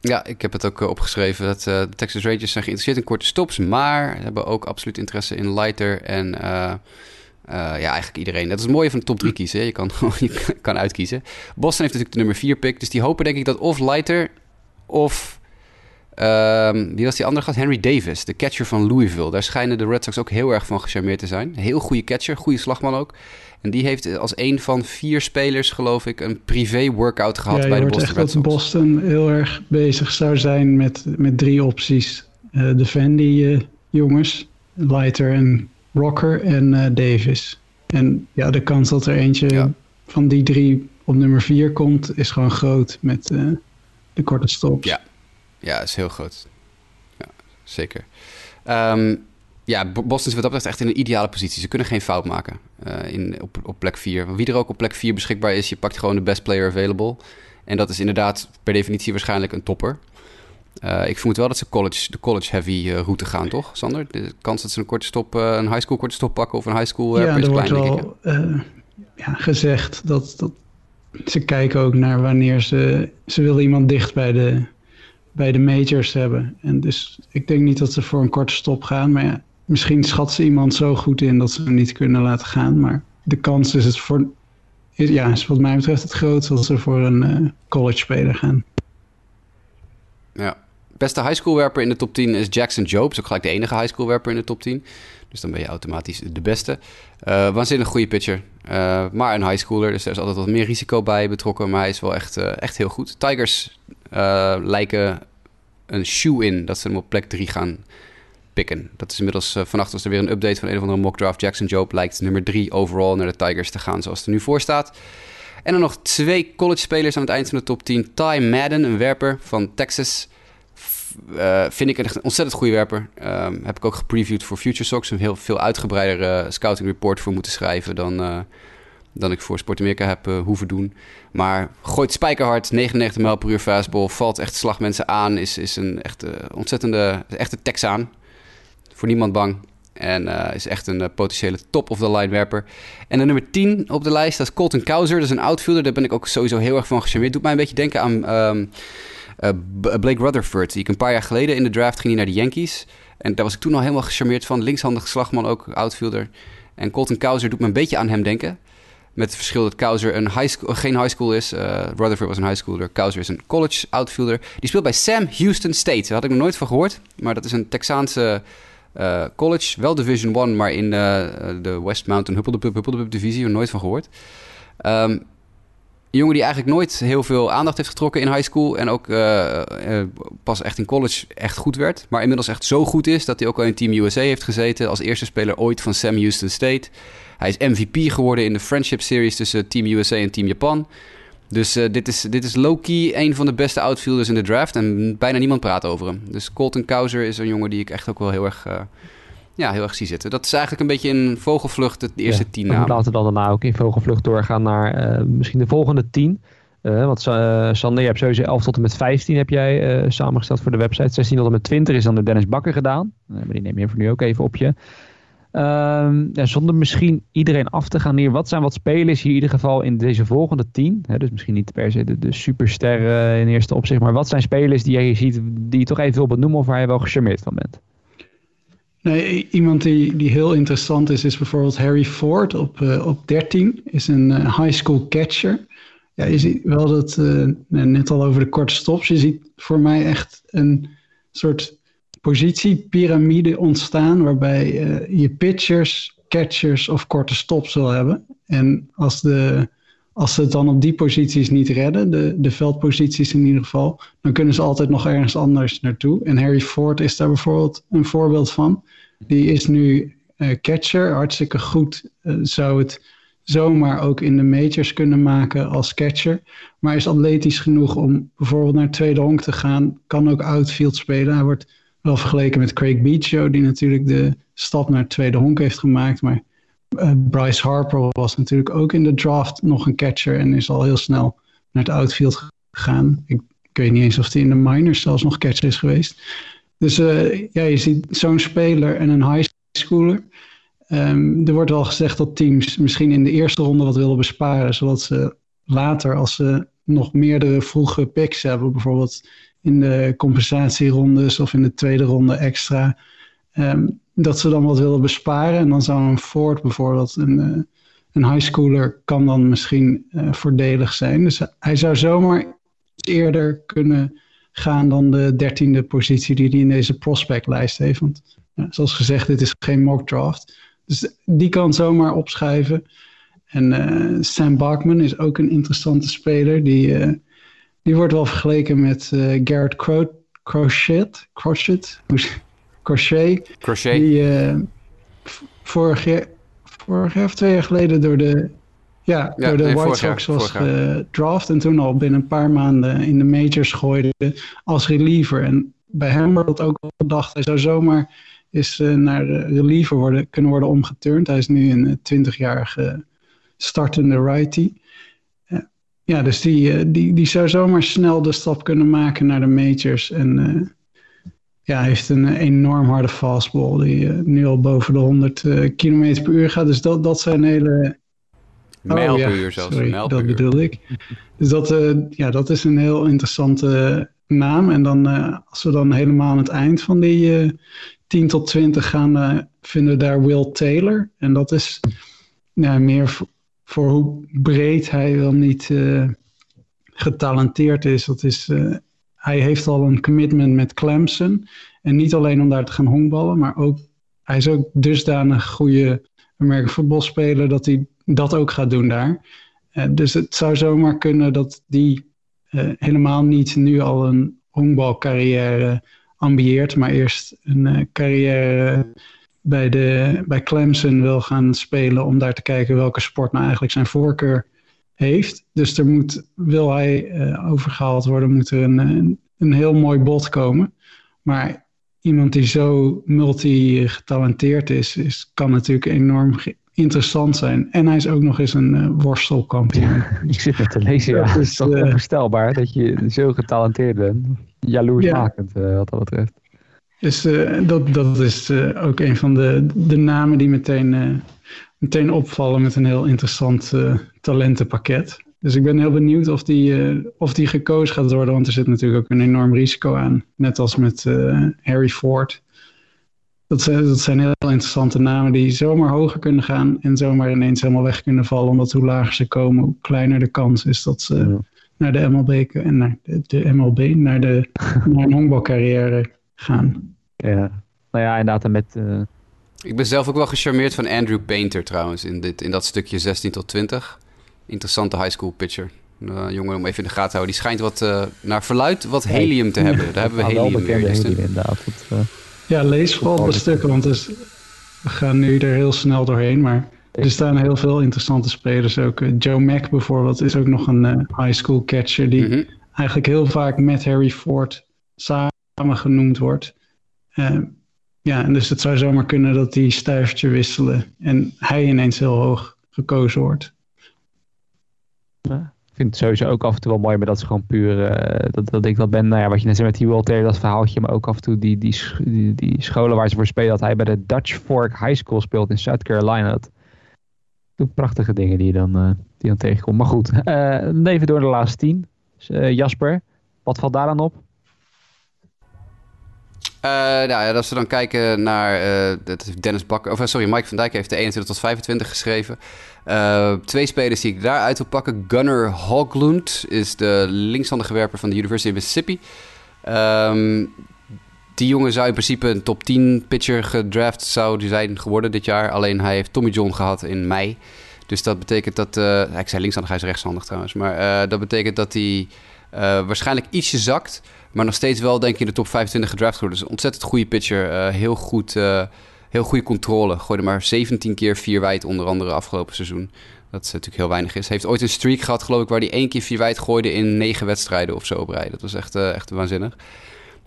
Ja, ik heb het ook eh, opgeschreven dat uh, de Texas Rangers zijn geïnteresseerd in korte stops, maar hebben ook absoluut interesse in lighter en uh, ja, eigenlijk iedereen. Dat is het mooie van de top 3 kiezen. Je kan, je kan uitkiezen. Boston heeft natuurlijk de nummer 4 pick, dus die hopen denk ik dat of lighter of Um, wie was die andere gast? Henry Davis, de catcher van Louisville. Daar schijnen de Red Sox ook heel erg van gecharmeerd te zijn. Heel goede catcher, goede slagman ook. En die heeft als een van vier spelers, geloof ik, een privé-workout gehad bij de Boston Red Sox. dat Boston heel erg bezig zou zijn met, met drie opties. Uh, de Vandy uh, jongens, Lighter en Rocker en uh, Davis. En ja, de kans dat er eentje van die drie op nummer vier komt, is gewoon groot met de korte stops. Ja, ja, is heel groot. Ja, zeker. Um, ja, Boston is wat dat betreft echt in een ideale positie. Ze kunnen geen fout maken uh, in, op, op plek 4. Wie er ook op plek 4 beschikbaar is, je pakt gewoon de best player available. En dat is inderdaad per definitie waarschijnlijk een topper. ik vermoed wel dat ze college, de college-heavy route gaan, toch, Sander? De kans dat ze een korte stop, een high school korte stop pakken of een high school ja, is klein, denk ik. ja, gezegd dat, dat ze kijken ook naar wanneer ze... Ze willen iemand dicht bij de, bij de majors hebben. En dus ik denk niet dat ze voor een korte stop gaan. Maar ja, misschien schat ze iemand zo goed in dat ze hem niet kunnen laten gaan. Maar de kans is het voor... Ja, is wat mij betreft het grootste dat ze voor een uh, college speler gaan. Ja. Beste high school werper in de top 10 is Jackson Job. Is ook gelijk de enige high school werper in de top 10. Dus dan ben je automatisch de beste. Uh, waanzinnig goede pitcher. Uh, maar een high schooler, dus er is altijd wat meer risico bij betrokken. Maar hij is wel echt, echt heel goed. Tigers lijken een shoe in dat ze hem op plek 3 gaan Dat is inmiddels vannacht was er weer een update van een of andere mock draft. Jackson Job lijkt nummer 3 overall naar de Tigers te gaan zoals het er nu voor staat. En dan nog twee college spelers aan het eind van de top 10. Ty Madden, een werper van Texas. Uh, vind ik een ontzettend goede werper. Um, heb ik ook gepreviewd voor Future Socks. Een heel veel uitgebreidere scouting report voor moeten schrijven dan, uh, dan ik voor Sport Amerika heb uh, hoeven doen. Maar gooit spijkerhard, 99 mijl per uur fastball. Valt echt slagmensen aan. Is, is een echte ontzettende, echte Texaan. Voor niemand bang. En is echt een potentiële top-of-the-line werper. En de nummer 10 op de lijst, dat is Colton Cowser. Dat is een outfielder. Daar ben ik ook sowieso heel erg van gecharmeerd. Doet mij een beetje denken aan... Um, uh, Blake Rutherford, die ik een paar jaar geleden in de draft ging naar de Yankees. En daar was ik toen al helemaal gecharmeerd van. Linkshandig slagman, ook outfielder. En Colton Cowser doet me een beetje aan hem denken. Met het verschil dat Cowser een high school, geen high school is. Rutherford was een high schooler. Cowser is een college outfielder. Die speelt bij Sam Houston State. Daar had ik nog nooit van gehoord. Maar dat is een Texaanse uh, college. Wel Division 1, maar in uh, de West Mountain Huppeldepup, Huppeldepup divisie. Nooit van gehoord. Um, een jongen die eigenlijk nooit heel veel aandacht heeft getrokken in high school. En ook uh, pas echt in college echt goed werd. Maar inmiddels echt zo goed is dat hij ook al in Team USA heeft gezeten. Als eerste speler ooit van Sam Houston State. Hij is MVP geworden in de Friendship Series tussen Team USA en Team Japan. Dus uh, dit is, dit is low-key een van de beste outfielders in de draft. En bijna niemand praat over hem. Dus Colton Cowser is een jongen die ik echt ook wel heel erg ja, heel erg zie zitten. Dat is eigenlijk een beetje in vogelvlucht de eerste ja, tien namen. Laten we dan daarna ook in vogelvlucht doorgaan naar uh, misschien de volgende tien. Want Sander, je hebt sowieso 11 tot en met 15 heb jij samengesteld voor de website. 16 tot en met 20 is dan de Dennis Bakker gedaan. maar die neem je voor nu ook even op je. Ehm, ja, zonder misschien iedereen af te gaan neer. Wat zijn wat spelers hier in ieder geval in deze volgende 10? Hè, dus misschien niet per se de, de supersterren in eerste opzicht. Maar wat zijn spelers die jij hier ziet die je toch even wil benoemen of waar je wel gecharmeerd van bent? Nee, iemand die, die heel interessant is, is bijvoorbeeld Harry Ford op, uh, op 13. Is een uh, high school catcher. Ja, je ziet wel dat, uh, net al over de korte stops, je ziet voor mij echt een soort positiepyramide ontstaan waarbij je pitchers, catchers of korte stops wil hebben. En als, de, als ze het dan op die posities niet redden, de, de veldposities in ieder geval, dan kunnen ze altijd nog ergens anders naartoe. En Harry Ford is daar bijvoorbeeld een voorbeeld van. Die is nu uh, catcher, hartstikke goed. Uh, zou het zomaar ook in de majors kunnen maken als catcher. Maar is atletisch genoeg om bijvoorbeeld naar tweede honk te gaan. Kan ook outfield spelen. Hij wordt wel vergeleken met Craig Beacho, die natuurlijk de stap naar het tweede honk heeft gemaakt. Maar uh, Bryce Harper was natuurlijk ook in de draft nog een catcher en is al heel snel naar het outfield gegaan. Ik, ik weet niet eens of hij in de minors zelfs nog catcher is geweest. Dus uh, ja, je ziet zo'n speler en een high schooler. Um, er wordt wel gezegd dat teams misschien in de eerste ronde wat willen besparen, zodat ze later, als ze nog meerdere vroege picks hebben, bijvoorbeeld in de compensatierondes of in de tweede ronde extra, um, dat ze dan wat willen besparen. En dan zou een Ford bijvoorbeeld, een, uh, een high schooler, kan dan misschien uh, voordelig zijn. Dus hij zou zomaar eerder kunnen gaan dan de dertiende positie die hij in deze prospectlijst heeft. Want ja, zoals gezegd, dit is geen mock draft. Dus die kan zomaar opschuiven. En uh, Sam Bachman is ook een interessante speler. Die, die wordt wel vergeleken met uh, Garrett Cro Crochet. Crochet? Crochet. Crochet. Die vorig, jaar, vorig jaar of twee jaar geleden door de ja, door de White Sox was gedraft en toen al binnen een paar maanden in de majors gooide als reliever. En bij hem wordt het ook gedacht, hij zou zomaar eens uh, naar reliever worden, kunnen worden omgeturnd. Hij is nu een 20-jarige startende righty. Ja, dus die, die, die zou zomaar snel de stap kunnen maken naar de majors. En ja, hij heeft een enorm harde fastball die nu al boven de 100 km per uur gaat. Dus dat, dat zijn hele... Mijl oh, per uur zelfs. Sorry, dat bedoelde ik. Dus dat, ja, dat is een heel interessante naam. En dan, als we dan helemaal aan het eind van die 10 tot 20 gaan, vinden we daar Will Taylor. En dat is nou, meer voor, hoe breed hij wel niet uh, getalenteerd is. Dat is uh, hij heeft al een commitment met Clemson. En niet alleen om daar te gaan honkballen, maar ook hij is ook dusdanig goede American voetbalspeler dat hij dat ook gaat doen daar. Uh, dus het zou zomaar kunnen dat die helemaal niet nu al een honkbalcarrière ambieert, maar eerst een carrière bij, de, bij Clemson wil gaan spelen om daar te kijken welke sport nou eigenlijk zijn voorkeur heeft. Dus er moet, wil hij uh, overgehaald worden, moet er een, een, een, heel mooi bod komen. Maar iemand die zo multi-getalenteerd is, is, kan natuurlijk enorm interessant zijn. En hij is ook nog eens een uh, worstelkampioen. Ja, ik zit het te lezen, ja. Het is toch uh, onvoorstelbaar dat je zo getalenteerd bent. Jaloersmakend ja. wat dat betreft. Dus dat, dat is uh, ook een van de, de namen die meteen, uh, meteen opvallen met een heel interessant talentenpakket. Dus ik ben heel benieuwd of die, of die gekozen gaat worden, want er zit natuurlijk ook een enorm risico aan. Net als met Harry Ford. Dat zijn, dat zijn heel interessante namen die zomaar hoger kunnen gaan en zomaar ineens helemaal weg kunnen vallen. Omdat hoe lager ze komen, hoe kleiner de kans is dat ze ja. naar de MLB en naar de, de MLB, naar, de, naar een honkbalcarrière gaan. Ja, nou ja, inderdaad met... Uh... Ik ben zelf ook wel gecharmeerd van Andrew Painter trouwens, in, dit, in dat stukje 16 tot 20. Interessante high school pitcher. Uh, jongen om even in de gaten te houden. Die schijnt wat, uh, naar verluid wat helium te hebben. Daar hebben we helium weer. Dus helium, inderdaad. Dat, ja, lees vooral de stukken, want dus, we gaan nu er heel snel doorheen. Maar er staan heel veel interessante spelers ook. Joe Mack bijvoorbeeld is ook nog een high school catcher... die mm -hmm. eigenlijk heel vaak met Harry Ford samen genoemd wordt. Uh, ja, en dus het zou zomaar kunnen dat die stuivertje wisselen en hij ineens heel hoog gekozen wordt. Ik vind het sowieso ook af en toe wel mooi, maar dat is gewoon puur, uh, dat, dat ik dat ben, nou ja, wat je net zei met die Walter, dat verhaaltje, maar ook af en toe die, die, die, scholen waar ze voor spelen, dat hij bij de Dutch Fork High School speelt in South Carolina. Dat prachtige dingen die je dan, uh, die dan tegenkomt. Maar goed, even door de laatste tien. Dus, Jasper, wat valt daar dan op? Uh, nou ja, als we dan kijken naar uh, Dennis Bakker, of sorry, Mike van Dijk heeft de 21 tot 25 geschreven. Twee spelers die ik daaruit wil pakken. Gunnar Hoglund is de linkshandige werper van de University of Mississippi. Um, die jongen zou in principe een top 10 pitcher gedraft zou zijn geworden dit jaar. Alleen hij heeft Tommy John gehad in mei. Dus dat betekent dat... ik zei linkshandig, hij is rechtshandig trouwens. Maar dat betekent dat hij waarschijnlijk ietsje zakt... Maar nog steeds wel, denk ik, in de top 25 gedraft worden. Dus ontzettend goede pitcher. Uh, heel, goed, uh, heel goede controle. Gooide maar 17 keer vier wijd, onder andere afgelopen seizoen. Dat is natuurlijk heel weinig is. Heeft ooit een streak gehad, geloof ik, waar hij één keer vier wijd gooide in negen wedstrijden of zo op. Dat was echt, uh, echt waanzinnig.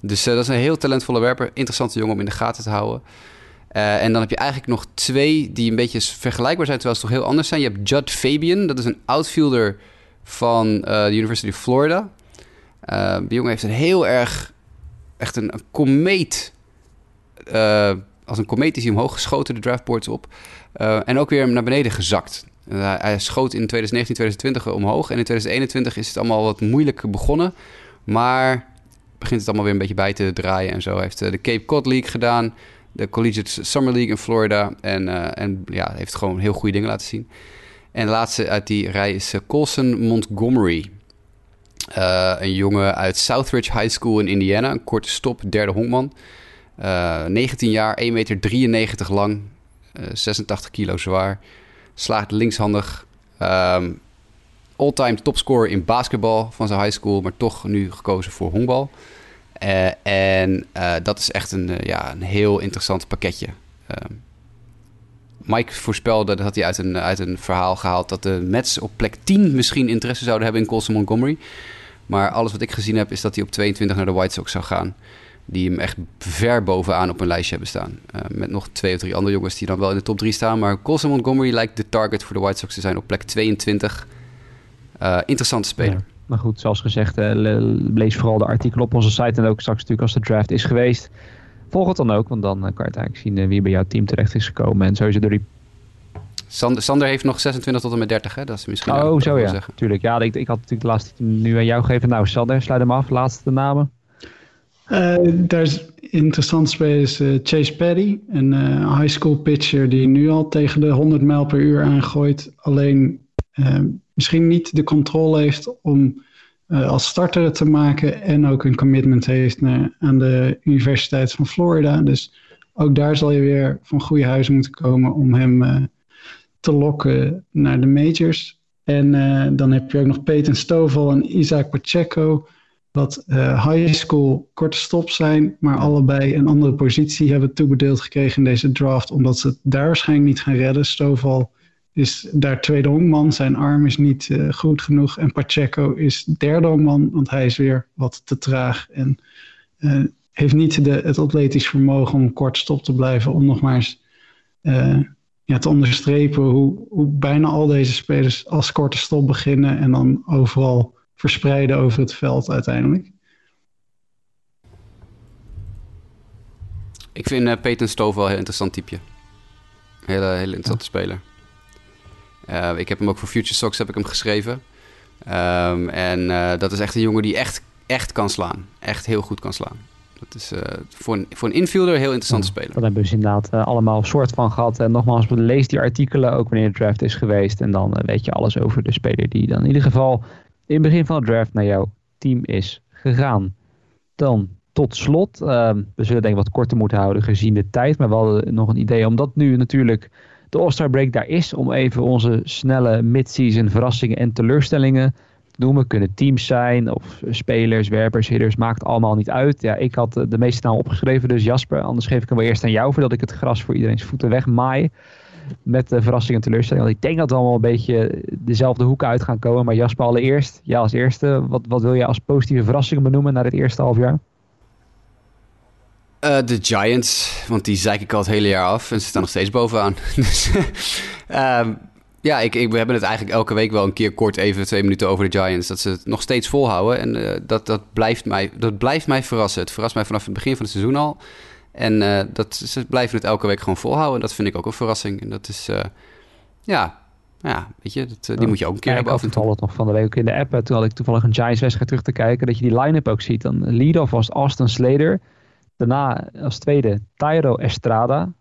Dus dat is een heel talentvolle werper. Interessante jongen om in de gaten te houden. en dan heb je eigenlijk nog twee die een beetje vergelijkbaar zijn, terwijl ze toch heel anders zijn. Je hebt Judd Fabian, dat is een outfielder van de University of Florida. Uh, die jongen heeft een heel erg, echt een, een komeet. Uh, als een komeet is hij omhoog geschoten, de draftboards op. Uh, en ook weer naar beneden gezakt. hij schoot in 2019, 2020 omhoog. En in 2021 is het allemaal wat moeilijk begonnen. Maar begint het allemaal weer een beetje bij te draaien en zo. Hij heeft de Cape Cod League gedaan. De Collegiate Summer League in Florida. En, en ja, heeft gewoon heel goede dingen laten zien. En de laatste uit die rij is Colson Montgomery. Uh, een jongen uit Southridge High School in Indiana. Een korte stop, derde honkman. Uh, 19 jaar, 1,93 meter lang. Uh, eh, 86 kilo zwaar. Slaagt linkshandig. Um, all-time topscorer in basketbal van zijn high school. Maar toch nu gekozen voor honkbal. En dat is echt een, ja, een heel interessant pakketje. Ehm, Mike voorspelde, dat had hij uit een, uit een verhaal gehaald... dat de Mets op plek 10 misschien interesse zouden hebben in Colson Montgomery. Maar alles wat ik gezien heb, is dat hij op 22 naar de White Sox zou gaan. Die hem echt ver bovenaan op een lijstje hebben staan. Uh, met nog twee of drie andere jongens die dan wel in de top 3 staan. Maar Colson Montgomery lijkt de target voor de White Sox te zijn op plek 22. interessante speler. Maar goed, zoals gezegd, lees vooral de artikelen op onze site en ook straks natuurlijk als de draft is geweest. Volg het dan ook, want dan kan je eigenlijk zien wie bij jouw team terecht is gekomen. En sowieso door die Sander, Sander heeft nog 26 tot en met 30, hè? Dat is misschien. Oh, zo ja. Zeggen. Tuurlijk. Ja, ik, ik had natuurlijk de laatste nu aan jou gegeven. Nou, Sander, sluit hem af. Laatste namen. Uh, daar is interessant spelers uh, Chase Paddy, een uh, high school pitcher die nu al tegen de 100 mijl per uur aangooit. Alleen misschien niet de controle heeft om als starter te maken en ook een commitment heeft naar, aan de Universiteit van Florida. Dus ook daar zal je weer van goede huizen moeten komen om hem te lokken naar de majors. En uh, dan heb je ook nog Peyton Stovall en Isaac Pacheco, wat high school korte stop zijn, maar allebei een andere positie hebben toebedeeld gekregen in deze draft, omdat ze het daar waarschijnlijk niet gaan redden. Stovall is daar tweede honkman, zijn arm is niet uh, goed genoeg. En Pacheco is derde honkman, want hij is weer wat te traag en heeft niet de, het atletisch vermogen om kort stop te blijven, om nog maar eens ja, te onderstrepen hoe, hoe bijna al deze spelers als korte stop beginnen en dan overal verspreiden over het veld uiteindelijk. Ik vind Peyton Stove wel een heel interessant typeje. Hele, hele interessante speler. Uh, ik heb hem ook voor Future Sox heb ik hem geschreven. Um, en uh, dat is echt een jongen die echt, echt kan slaan. Echt heel goed kan slaan. Dat is uh, voor, een, voor een infielder heel interessant ja, speler. Dat hebben we dus inderdaad uh, allemaal soort van gehad. En nogmaals, lees die artikelen ook wanneer de draft is geweest. En dan weet je alles over de speler die dan in ieder geval in het begin van de draft naar jouw team is gegaan. Dan tot slot, ehm, we zullen denk ik wat korter moeten houden gezien de tijd. Maar we hadden nog een idee, omdat nu natuurlijk de All-Star Break daar is. Om even onze snelle mid-season verrassingen en teleurstellingen noemen. Kunnen teams zijn of spelers, werpers, hitters, maakt allemaal niet uit. Ja, ik had de meeste namen opgeschreven, dus Jasper, anders geef ik hem wel eerst aan jou voordat ik het gras voor iedereen's voeten wegmaai. Met de verrassing en teleurstelling. Want ik denk dat we allemaal een beetje dezelfde hoeken uit gaan komen. Maar Jasper, allereerst, ja, als eerste, wat, wat wil je als positieve verrassingen benoemen na dit eerste half jaar? Uh, de Giants, want die zeik ik al het hele jaar af en ze staan nog steeds bovenaan. dus, um, ja, ik, ik, we hebben het eigenlijk elke week wel een keer kort even twee minuten over de Giants. Dat ze het nog steeds volhouden. En uh, dat, dat, blijft mij, dat blijft mij verrassen. Het verrast mij vanaf het begin van het seizoen al. En uh, dat, ze blijven het elke week gewoon volhouden. En dat vind ik ook een verrassing. En dat is, uh, ja, ja, weet je, dat, die moet je ook een keer hebben en toe. het nog van de week ook in de app. Toen had ik toevallig een Giants-wedstrijd terug te kijken. Dat je die line-up ook ziet. Dan lead-off was Austin Slater. Daarna als tweede Tyro Estrada.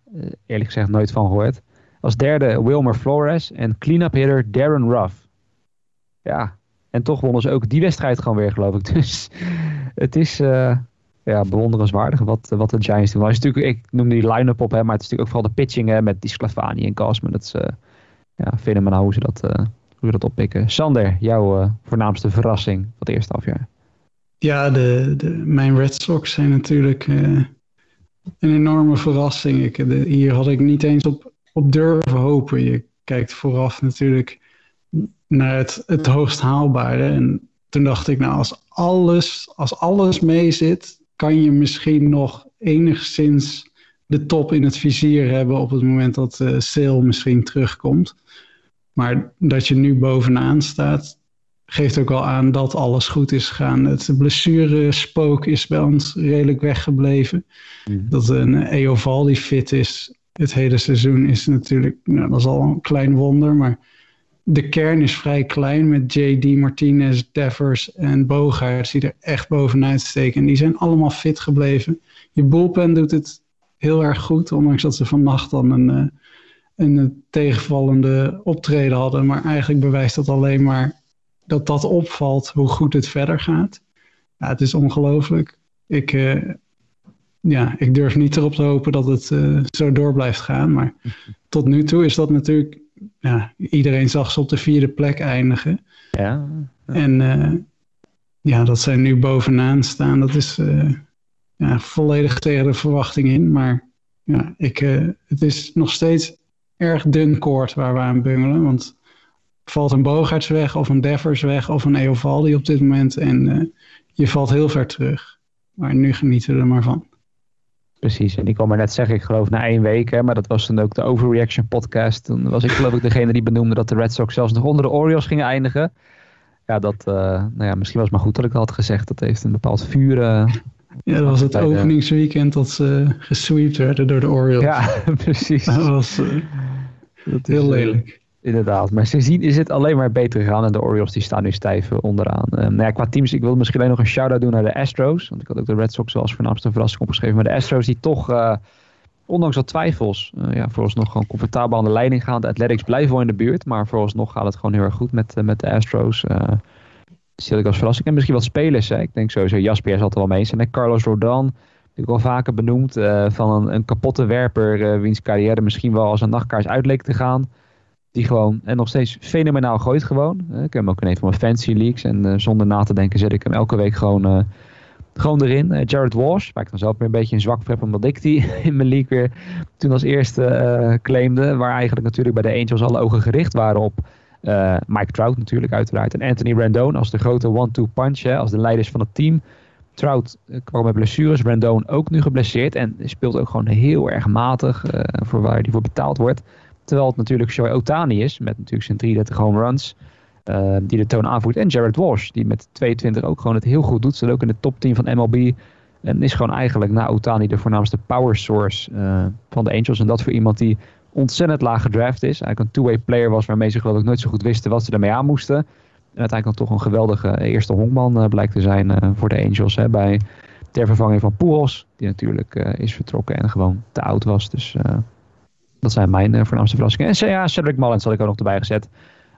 eerlijk gezegd nooit van gehoord. Als derde Wilmer Flores en clean-up hitter Darren Ruff. Ja, en toch wonnen ze ook die wedstrijd gewoon weer, geloof ik. Dus het is uh, ja, bewonderenswaardig wat, wat de Giants doen. Maar is natuurlijk, ik noem die line-up op, hè, maar het is natuurlijk ook vooral de pitching met die Sclafani en Cosman. Dat is uh, ja, fenomenaal hoe ze dat, hoe ze dat oppikken. Sander, jouw voornaamste verrassing van het eerste halfjaar. Ja, de, de, mijn Red Sox zijn natuurlijk een enorme verrassing. Ik, hier had ik niet eens op op durven hopen. Je kijkt vooraf natuurlijk naar het, het hoogst haalbare. En toen dacht ik, nou, als alles, als alles mee zit, kan je misschien nog enigszins de top in het vizier hebben op het moment dat uh, sale misschien terugkomt. Maar dat je nu bovenaan staat, geeft ook al aan dat alles goed is gegaan. Het blessurespook is bij ons redelijk weggebleven. Mm Dat een Eoval die fit is, het hele seizoen is natuurlijk, nou, dat is al een klein wonder, maar de kern is vrij klein met JD, Martinez, Devers en Bogaerts die er echt bovenuit steken. En die zijn allemaal fit gebleven. Je bullpen doet het heel erg goed, ondanks dat ze vannacht dan een, eh, een tegenvallende optreden hadden. Maar eigenlijk bewijst dat alleen maar dat dat opvalt hoe goed het verder gaat. Ja, het is ongelooflijk. Ik, uh, ja, ik durf niet erop te hopen dat het uh, zo door blijft gaan. Maar tot nu toe is dat natuurlijk... Ja, iedereen zag ze op de vierde plek eindigen. Ja. En uh, ja, dat zij nu bovenaan staan, dat is ja, volledig tegen de verwachting in. Maar ja, ik, het is nog steeds erg dun koord waar we aan bungelen. Want valt een Bogarts weg of een Devers weg of een Eovaldi op dit moment. En je valt heel ver terug. Maar nu genieten we er maar van. Precies, en ik kwam maar net zeggen, ik geloof na één week, hè, maar dat was dan ook de Overreaction podcast. Toen was ik geloof ik degene die benoemde dat de Red Sox zelfs nog onder de Orioles gingen eindigen. Ja, dat, uh, nou ja, misschien was het maar goed dat ik dat had gezegd. Dat heeft een bepaald vuur... ja, dat was het openingsweekend dat ze gesweept werden door de Orioles. Ja, precies. Dat was dat heel lelijk. Inderdaad, maar sindsdien is het alleen maar beter gegaan. En de Orioles die staan nu stijf onderaan. Uh, nou ja, qua teams, ik wil misschien alleen nog een shout-out doen naar de Astros. Want ik had ook de Red Sox als voornaamste verrassing opgeschreven. Maar de Astros die toch, uh, ondanks wat twijfels, uh, ja, vooralsnog gewoon comfortabel aan de leiding gaan. De Athletics blijven wel in de buurt. Maar vooralsnog gaat het gewoon heel erg goed met, met de Astros. stel ik als verrassing. En misschien wat spelers. Hè. Ik denk sowieso Jasper zal er wel mee eens. En Carlos Rodon ik al vaker benoemd, van een, een kapotte werper, wiens carrière misschien wel als een nachtkaars uit leek te gaan. Die gewoon, en nog steeds fenomenaal gooit gewoon. ik heb hem ook in een van mijn fancy leaks. En uh, zonder na te denken zet ik hem elke week gewoon, uh, gewoon erin. Uh, Jared Walsh, waar ik dan zelf weer een beetje een zwak voor. Omdat ik die in mijn league weer toen als eerste claimde. Waar eigenlijk natuurlijk bij de Angels alle ogen gericht waren op Mike Trout natuurlijk uiteraard. En Anthony Rendon als de grote one-two punch. Hè, als de leiders van het team. Trout kwam met blessures. Rendon ook nu geblesseerd. En speelt ook gewoon heel erg matig. voor waar hij voor betaald wordt. Terwijl het natuurlijk Shohei Otani is, met natuurlijk zijn 33 home runs. Uh, die de toon aanvoert. En Jared Walsh, die met 22 ook gewoon het heel goed doet. Zit ook in de top 10 van MLB. En is gewoon eigenlijk na Otani de voornaamste power source uh, van de Angels. En dat voor iemand die ontzettend laag gedraft is. Eigenlijk een two-way player was waarmee ze geloof ik nooit zo goed wisten wat ze ermee aan moesten. En uiteindelijk dan toch een geweldige eerste honkman uh, blijkt te zijn voor de Angels. Hè, bij ter vervanging van Pujols, die natuurlijk is vertrokken en gewoon te oud was. Dus dat zijn mijn uh, voornaamste verrassingen. En ja, Cedric Mullins had ik ook nog erbij gezet.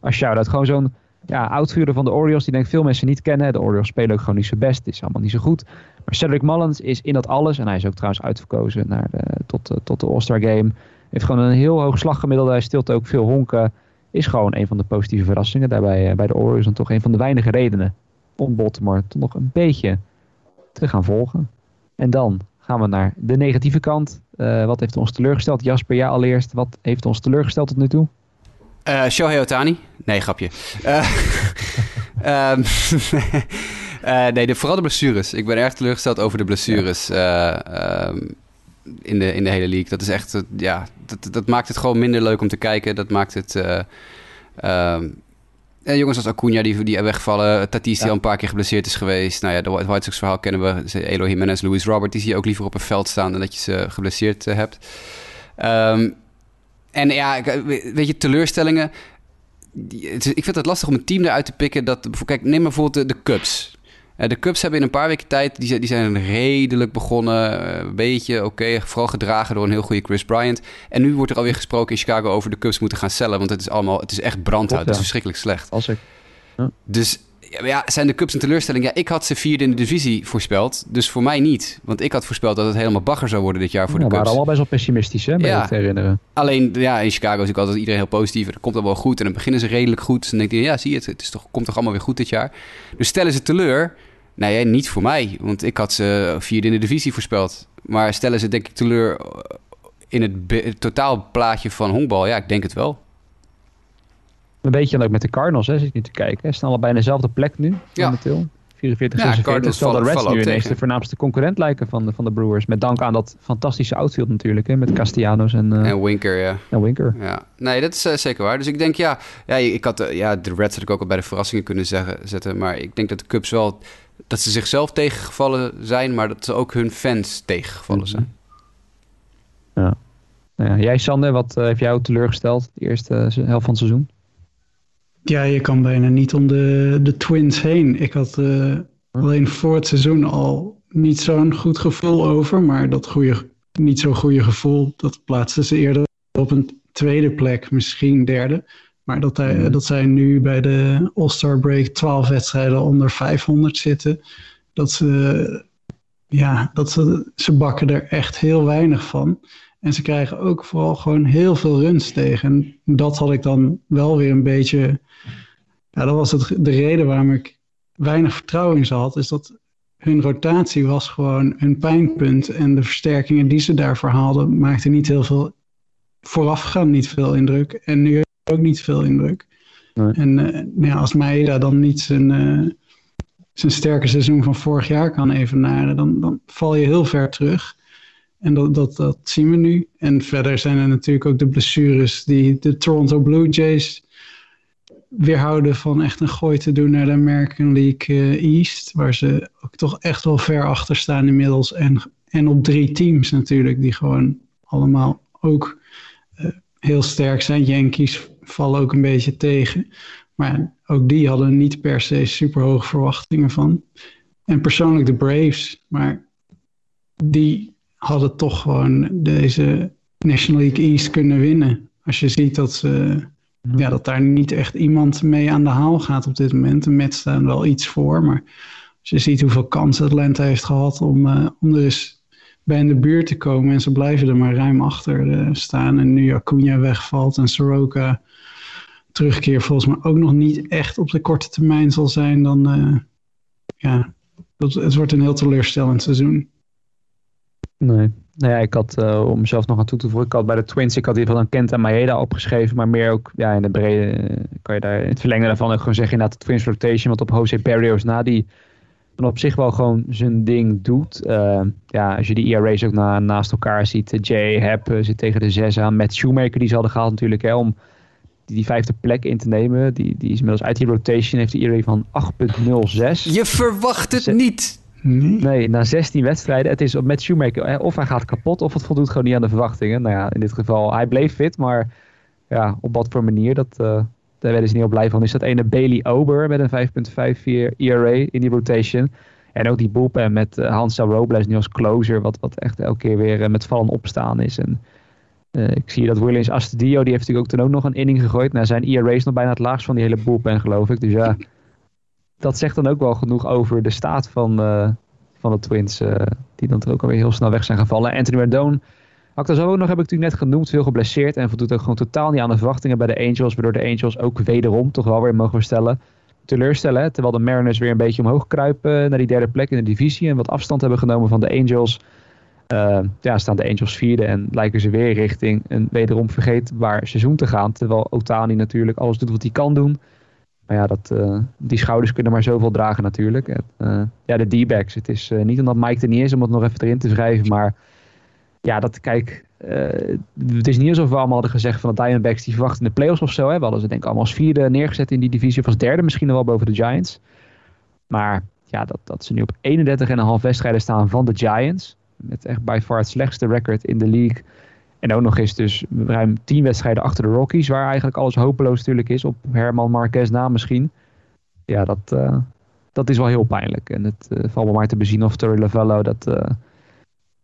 Als shout-out. Gewoon zo'n ja, oudvuurder van de Orioles. Die denk veel mensen niet kennen. De Orioles spelen ook gewoon niet zo best. Het is allemaal niet zo goed. Maar Cedric Mullins is in dat alles. En hij is ook trouwens uitverkozen naar de, tot, uh, tot de All-Star Game. Heeft gewoon een heel hoog slaggemiddelde. Hij stilt ook veel honken. Is gewoon een van de positieve verrassingen daarbij bij de Orioles. En toch een van de weinige redenen om Baltimore toch nog een beetje te gaan volgen. En dan gaan we naar de negatieve kant. Uh, wat heeft ons teleurgesteld? Jasper, ja allereerst. Wat heeft ons teleurgesteld tot nu toe? Uh, Shohei Otani. Nee, grapje. Uh, um, nee, de, vooral de blessures. Ik ben erg teleurgesteld over de blessures ja. um, in, de, in de hele league. Dat is echt, ja, dat, dat maakt het gewoon minder leuk om te kijken. Dat maakt het... Um, en jongens als Acuna die, die wegvallen. Tatis die al een paar keer geblesseerd is geweest. Nou ja, de White Sox verhaal kennen we. Elo Jimenez, Luis Robert. Die zie je ook liever op een veld staan dan dat je ze geblesseerd uh, hebt. Um, en ja, weet je, teleurstellingen. Ik vind het lastig om een team eruit te pikken. Dat, kijk, neem bijvoorbeeld de, de Cubs. Uh, de Cubs hebben in een paar weken tijd, die, die zijn redelijk begonnen. Uh, een beetje oké, vooral gedragen door een heel goede Chris Bryant. En nu wordt er alweer gesproken in Chicago over de Cubs moeten gaan cellen. Want het is allemaal, het is echt brandhout. Het is verschrikkelijk slecht. Als ik. Ja. Dus ja, zijn de Cubs een teleurstelling? Ja, ik had ze vierde in de divisie voorspeld. Dus voor mij niet. Want ik had voorspeld dat het helemaal bagger zou worden dit jaar voor ja, de Cubs. We waren allemaal best wel pessimistisch, hè, ja. te herinneren. Alleen, ja, in Chicago is ook altijd iedereen heel positief. Het komt allemaal goed en dan beginnen ze redelijk goed. En dan denk je, ja, zie je het, het is toch, komt toch allemaal weer goed dit jaar. Dus stellen ze teleur Nee, niet voor mij. Want ik had ze vierde in de divisie voorspeld. Maar stellen ze denk ik teleur in het, het totaalplaatje van honkbal? Ja, ik denk het wel. Een beetje leuk met de Cardinals, hè, zit je nu te kijken. Ze staan allebei in dezelfde plek nu, ja. momenteel. 44, ja, 46. Terwijl de Reds nu ineens de voornaamste concurrent lijken van de, van de Brewers. Met dank aan dat fantastische outfield natuurlijk. Hè, met Castellanos en... Uh, en Winker, ja. En Winker. Ja. Nee, dat is uh, zeker waar. Dus ik denk, ja... ja ik had, uh, ja, de Reds had ik ook al bij de verrassingen kunnen zeggen, zetten. Maar ik denk dat de Cubs wel dat ze zichzelf tegengevallen zijn, maar dat ze ook hun fans tegengevallen zijn. Ja. Nou ja. Jij, Sander, wat heeft jou teleurgesteld de eerste helft van het seizoen? Ja, je kan bijna niet om de, de Twins heen. Ik had uh, alleen voor het seizoen al niet zo'n goed gevoel over, maar dat goede, niet zo goede gevoel, dat plaatste ze eerder op een tweede plek, misschien derde. Maar dat, hij, mhm. dat zij nu bij de All-Star Break 12 wedstrijden onder 500 zitten. Dat ze, ja, dat ze, ze bakken er echt heel weinig van. En ze krijgen ook vooral gewoon heel veel runs tegen. En dat had ik dan wel weer een beetje. Ja, dat was het, de reden waarom ik weinig vertrouwen in ze had. Is dat hun rotatie was gewoon hun pijnpunt. En de versterkingen die ze daarvoor haalden, maakten niet heel veel. Voorafgaand niet veel indruk. En nu ook niet veel indruk. Nee. En uh, nou ja, als Maeda dan niet zijn, uh, zijn sterke seizoen van vorig jaar kan evenaren, dan, dan val je heel ver terug. En dat, dat, zien we nu. En verder zijn er natuurlijk ook de blessures die de Toronto Blue Jays weerhouden van echt een gooi te doen naar de American League East. Waar ze ook toch echt wel ver achter staan inmiddels. En, en op drie teams natuurlijk, die gewoon allemaal ook heel sterk zijn. Yankees vallen ook een beetje tegen. Maar ook die hadden niet per se super hoge verwachtingen van. En persoonlijk de Braves. Maar die hadden toch gewoon deze National League East kunnen winnen. Als je ziet dat, ze, ja, dat daar niet echt iemand mee aan de haal gaat op dit moment. De Mets staan wel iets voor. Maar als je ziet hoeveel kansen Atlanta heeft gehad om, uh, om er eens bij in de buurt te komen. En ze blijven er maar ruim achter uh, staan. En nu Acuna wegvalt en Soroka terugkeer volgens mij ook nog niet echt op de korte termijn zal zijn. Dan uh, ja, dat, het wordt een heel teleurstellend seizoen. Nee. Nou ja, ik had, uh, om mezelf nog aan toe te voegen, ik had bij de Twins, ik had in ieder geval dan Kent en Maeda opgeschreven, maar meer ook, ja, in de brede, kan je daar in het verlengen daarvan ook gewoon zeggen, inderdaad de Twins rotation, want op Jose Barrios na, die dan op zich wel gewoon zijn ding doet. Uh, ja, als je die ERA's ook na, naast elkaar ziet, Jay Happ zit tegen de zes aan, met Shoemaker, die ze hadden gehaald natuurlijk, hè, om die, die vijfde plek in te nemen. Die, die is inmiddels uit die rotation, heeft die ERA van 8.06. Je verwacht het niet! Nee, na 16 wedstrijden. Het is met Shoemaker, of hij gaat kapot, of het voldoet gewoon niet aan de verwachtingen. Nou ja, in dit geval, hij bleef fit, maar ja, op wat voor manier, dat, uh, daar werden ze niet op blij van. Is dat ene Bailey Ober met een 5.54 ERA in die rotation. En ook die bullpen met uh, Hansel Robles nu als closer, wat, wat echt elke keer weer uh, met vallen opstaan is. En ik zie dat Williams Astudio, die heeft natuurlijk ook toen ook nog een inning gegooid. Nou, zijn ERA is nog bijna het laagst van die hele bullpen, geloof ik. Dus ja, dat zegt dan ook wel genoeg over de staat van, uh, van de Twins. Uh, die dan er ook alweer heel snel weg zijn gevallen. Anthony Rendon, zo nog heb ik natuurlijk net genoemd, veel geblesseerd. En voldoet ook gewoon totaal niet aan de verwachtingen bij de Angels. Waardoor de Angels ook wederom toch wel weer mogen stellen teleurstellen. Terwijl de Mariners weer een beetje omhoog kruipen naar die derde plek in de divisie. En wat afstand hebben genomen van de Angels. Ja, staan de Angels vierde en lijken ze weer richting een wederom vergeetbaar seizoen te gaan. Terwijl Otani natuurlijk alles doet wat hij kan doen. Maar ja, dat, uh, die schouders kunnen maar zoveel dragen natuurlijk. Uh, ja, de D-backs. Het is niet omdat Mike er niet is om het nog even erin te schrijven. Maar ja, dat kijk. het is niet alsof we allemaal hadden gezegd van de Diamondbacks die verwachten de playoffs of zo. Hè. We hadden ze denk ik allemaal als vierde neergezet in die divisie. Of als derde misschien wel boven de Giants. Maar ja, dat, dat ze nu op 31,5 wedstrijden staan van de Giants met echt by far het slechtste record in de league. En ook nog eens dus ruim tien wedstrijden achter de Rockies, waar eigenlijk alles hopeloos natuurlijk is. Op Herman Marquez na misschien. Ja, dat, uh, dat is wel heel pijnlijk. En het uh, valt me maar te bezien of Torre Lavello dat, uh,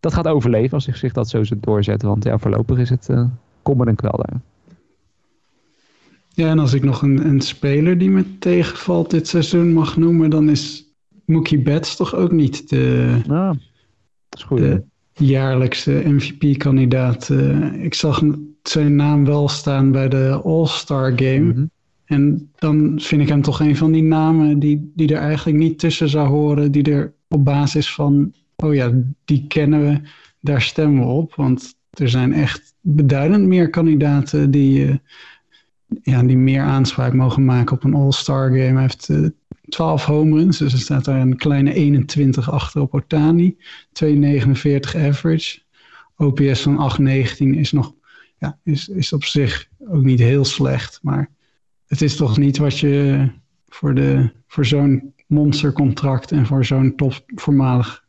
dat gaat overleven als zich, zich dat zo doorzet. Want ja, voorlopig is het uh, en kwel daar. Ja, en als ik nog een, een speler die me tegenvalt dit seizoen mag noemen, dan is Mookie Betts toch ook niet de... Ah is goed. De jaarlijkse MVP-kandidaat. Uh, ik zag zijn naam wel staan bij de All-Star Game. Mhm. En dan vind ik hem toch een van die namen die, die er eigenlijk niet tussen zou horen. Die er op basis van, oh ja, die kennen we, daar stemmen we op. Want er zijn echt beduidend meer kandidaten die, uh, ja, die meer aanspraak mogen maken op een All-Star Game. Hij heeft uh, 12 home runs. Dus er staat daar een kleine 21 achter op Otani. 2,49 average. OPS van 8,19 is nog ja, is, is op zich ook niet heel slecht. Maar het is toch niet wat je voor, de, voor zo'n monstercontract en voor zo'n top voormalig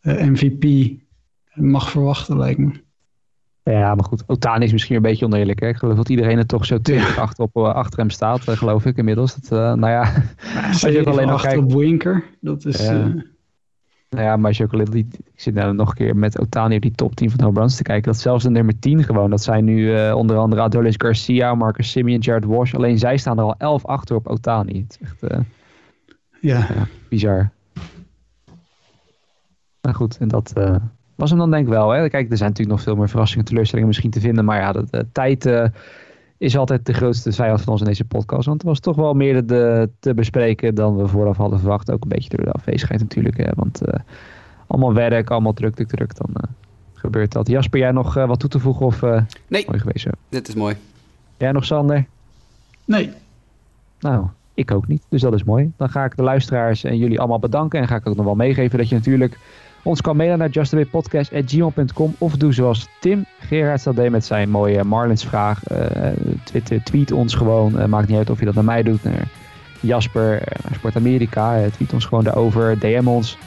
eh, MVP mag verwachten, lijkt me. Ja, maar goed. Otani is misschien een beetje oneerlijk. Hè? Ik geloof dat iedereen er toch zo 20 achter, op, uh, achter hem staat, uh, geloof ik inmiddels. Dat, uh, nou ja, als je alleen nog kijkt... op Winker, dat is... Ja. Nou ja, maar als je ook alleen... Ik zit nou nog een keer met Otani op die top 10 van de home runs te kijken. Dat zelfs de nummer 10 gewoon. Dat zijn nu onder andere Adolis Garcia, Marcus Simeon, Jared Walsh. Alleen zij staan er al 11 achter op Otani. Het is echt... ja. ja. Bizar. Nou goed, en dat was hem dan denk ik wel. Hè? Kijk, er zijn natuurlijk nog veel meer verrassingen, teleurstellingen misschien te vinden. Maar ja, de, de tijd uh, is altijd de grootste vijand van ons in deze podcast. Want er was toch wel meer de, te bespreken dan we vooraf hadden verwacht. Ook een beetje door de afwezigheid natuurlijk. Hè? Want uh, allemaal werk, allemaal druk, druk, druk. Dan uh, gebeurt dat. Jasper, jij nog wat toe te voegen? Of, nee, mooi geweest, dit is mooi. Jij nog, Sander? Nee. Nou, ik ook niet. Dus dat is mooi. Dan ga ik de luisteraars en jullie allemaal bedanken. En ga ik ook nog wel meegeven dat je natuurlijk Ons kan mailen naar justawaypodcast.gmail.com of doe zoals Tim Gerards deed met zijn mooie Marlins vraag. Twitter, tweet ons gewoon. maakt niet uit of je dat naar mij doet, naar Jasper, naar Sport Amerika. tweet ons gewoon daarover, DM ons.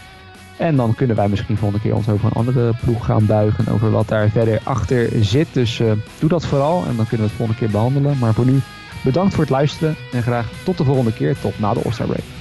En dan kunnen wij misschien volgende keer ons over een andere ploeg gaan buigen. Over wat daar verder achter zit. Dus doe dat vooral en dan kunnen we het volgende keer behandelen. Maar voor nu bedankt voor het luisteren. En graag tot de volgende keer. Tot na de All-Star Break.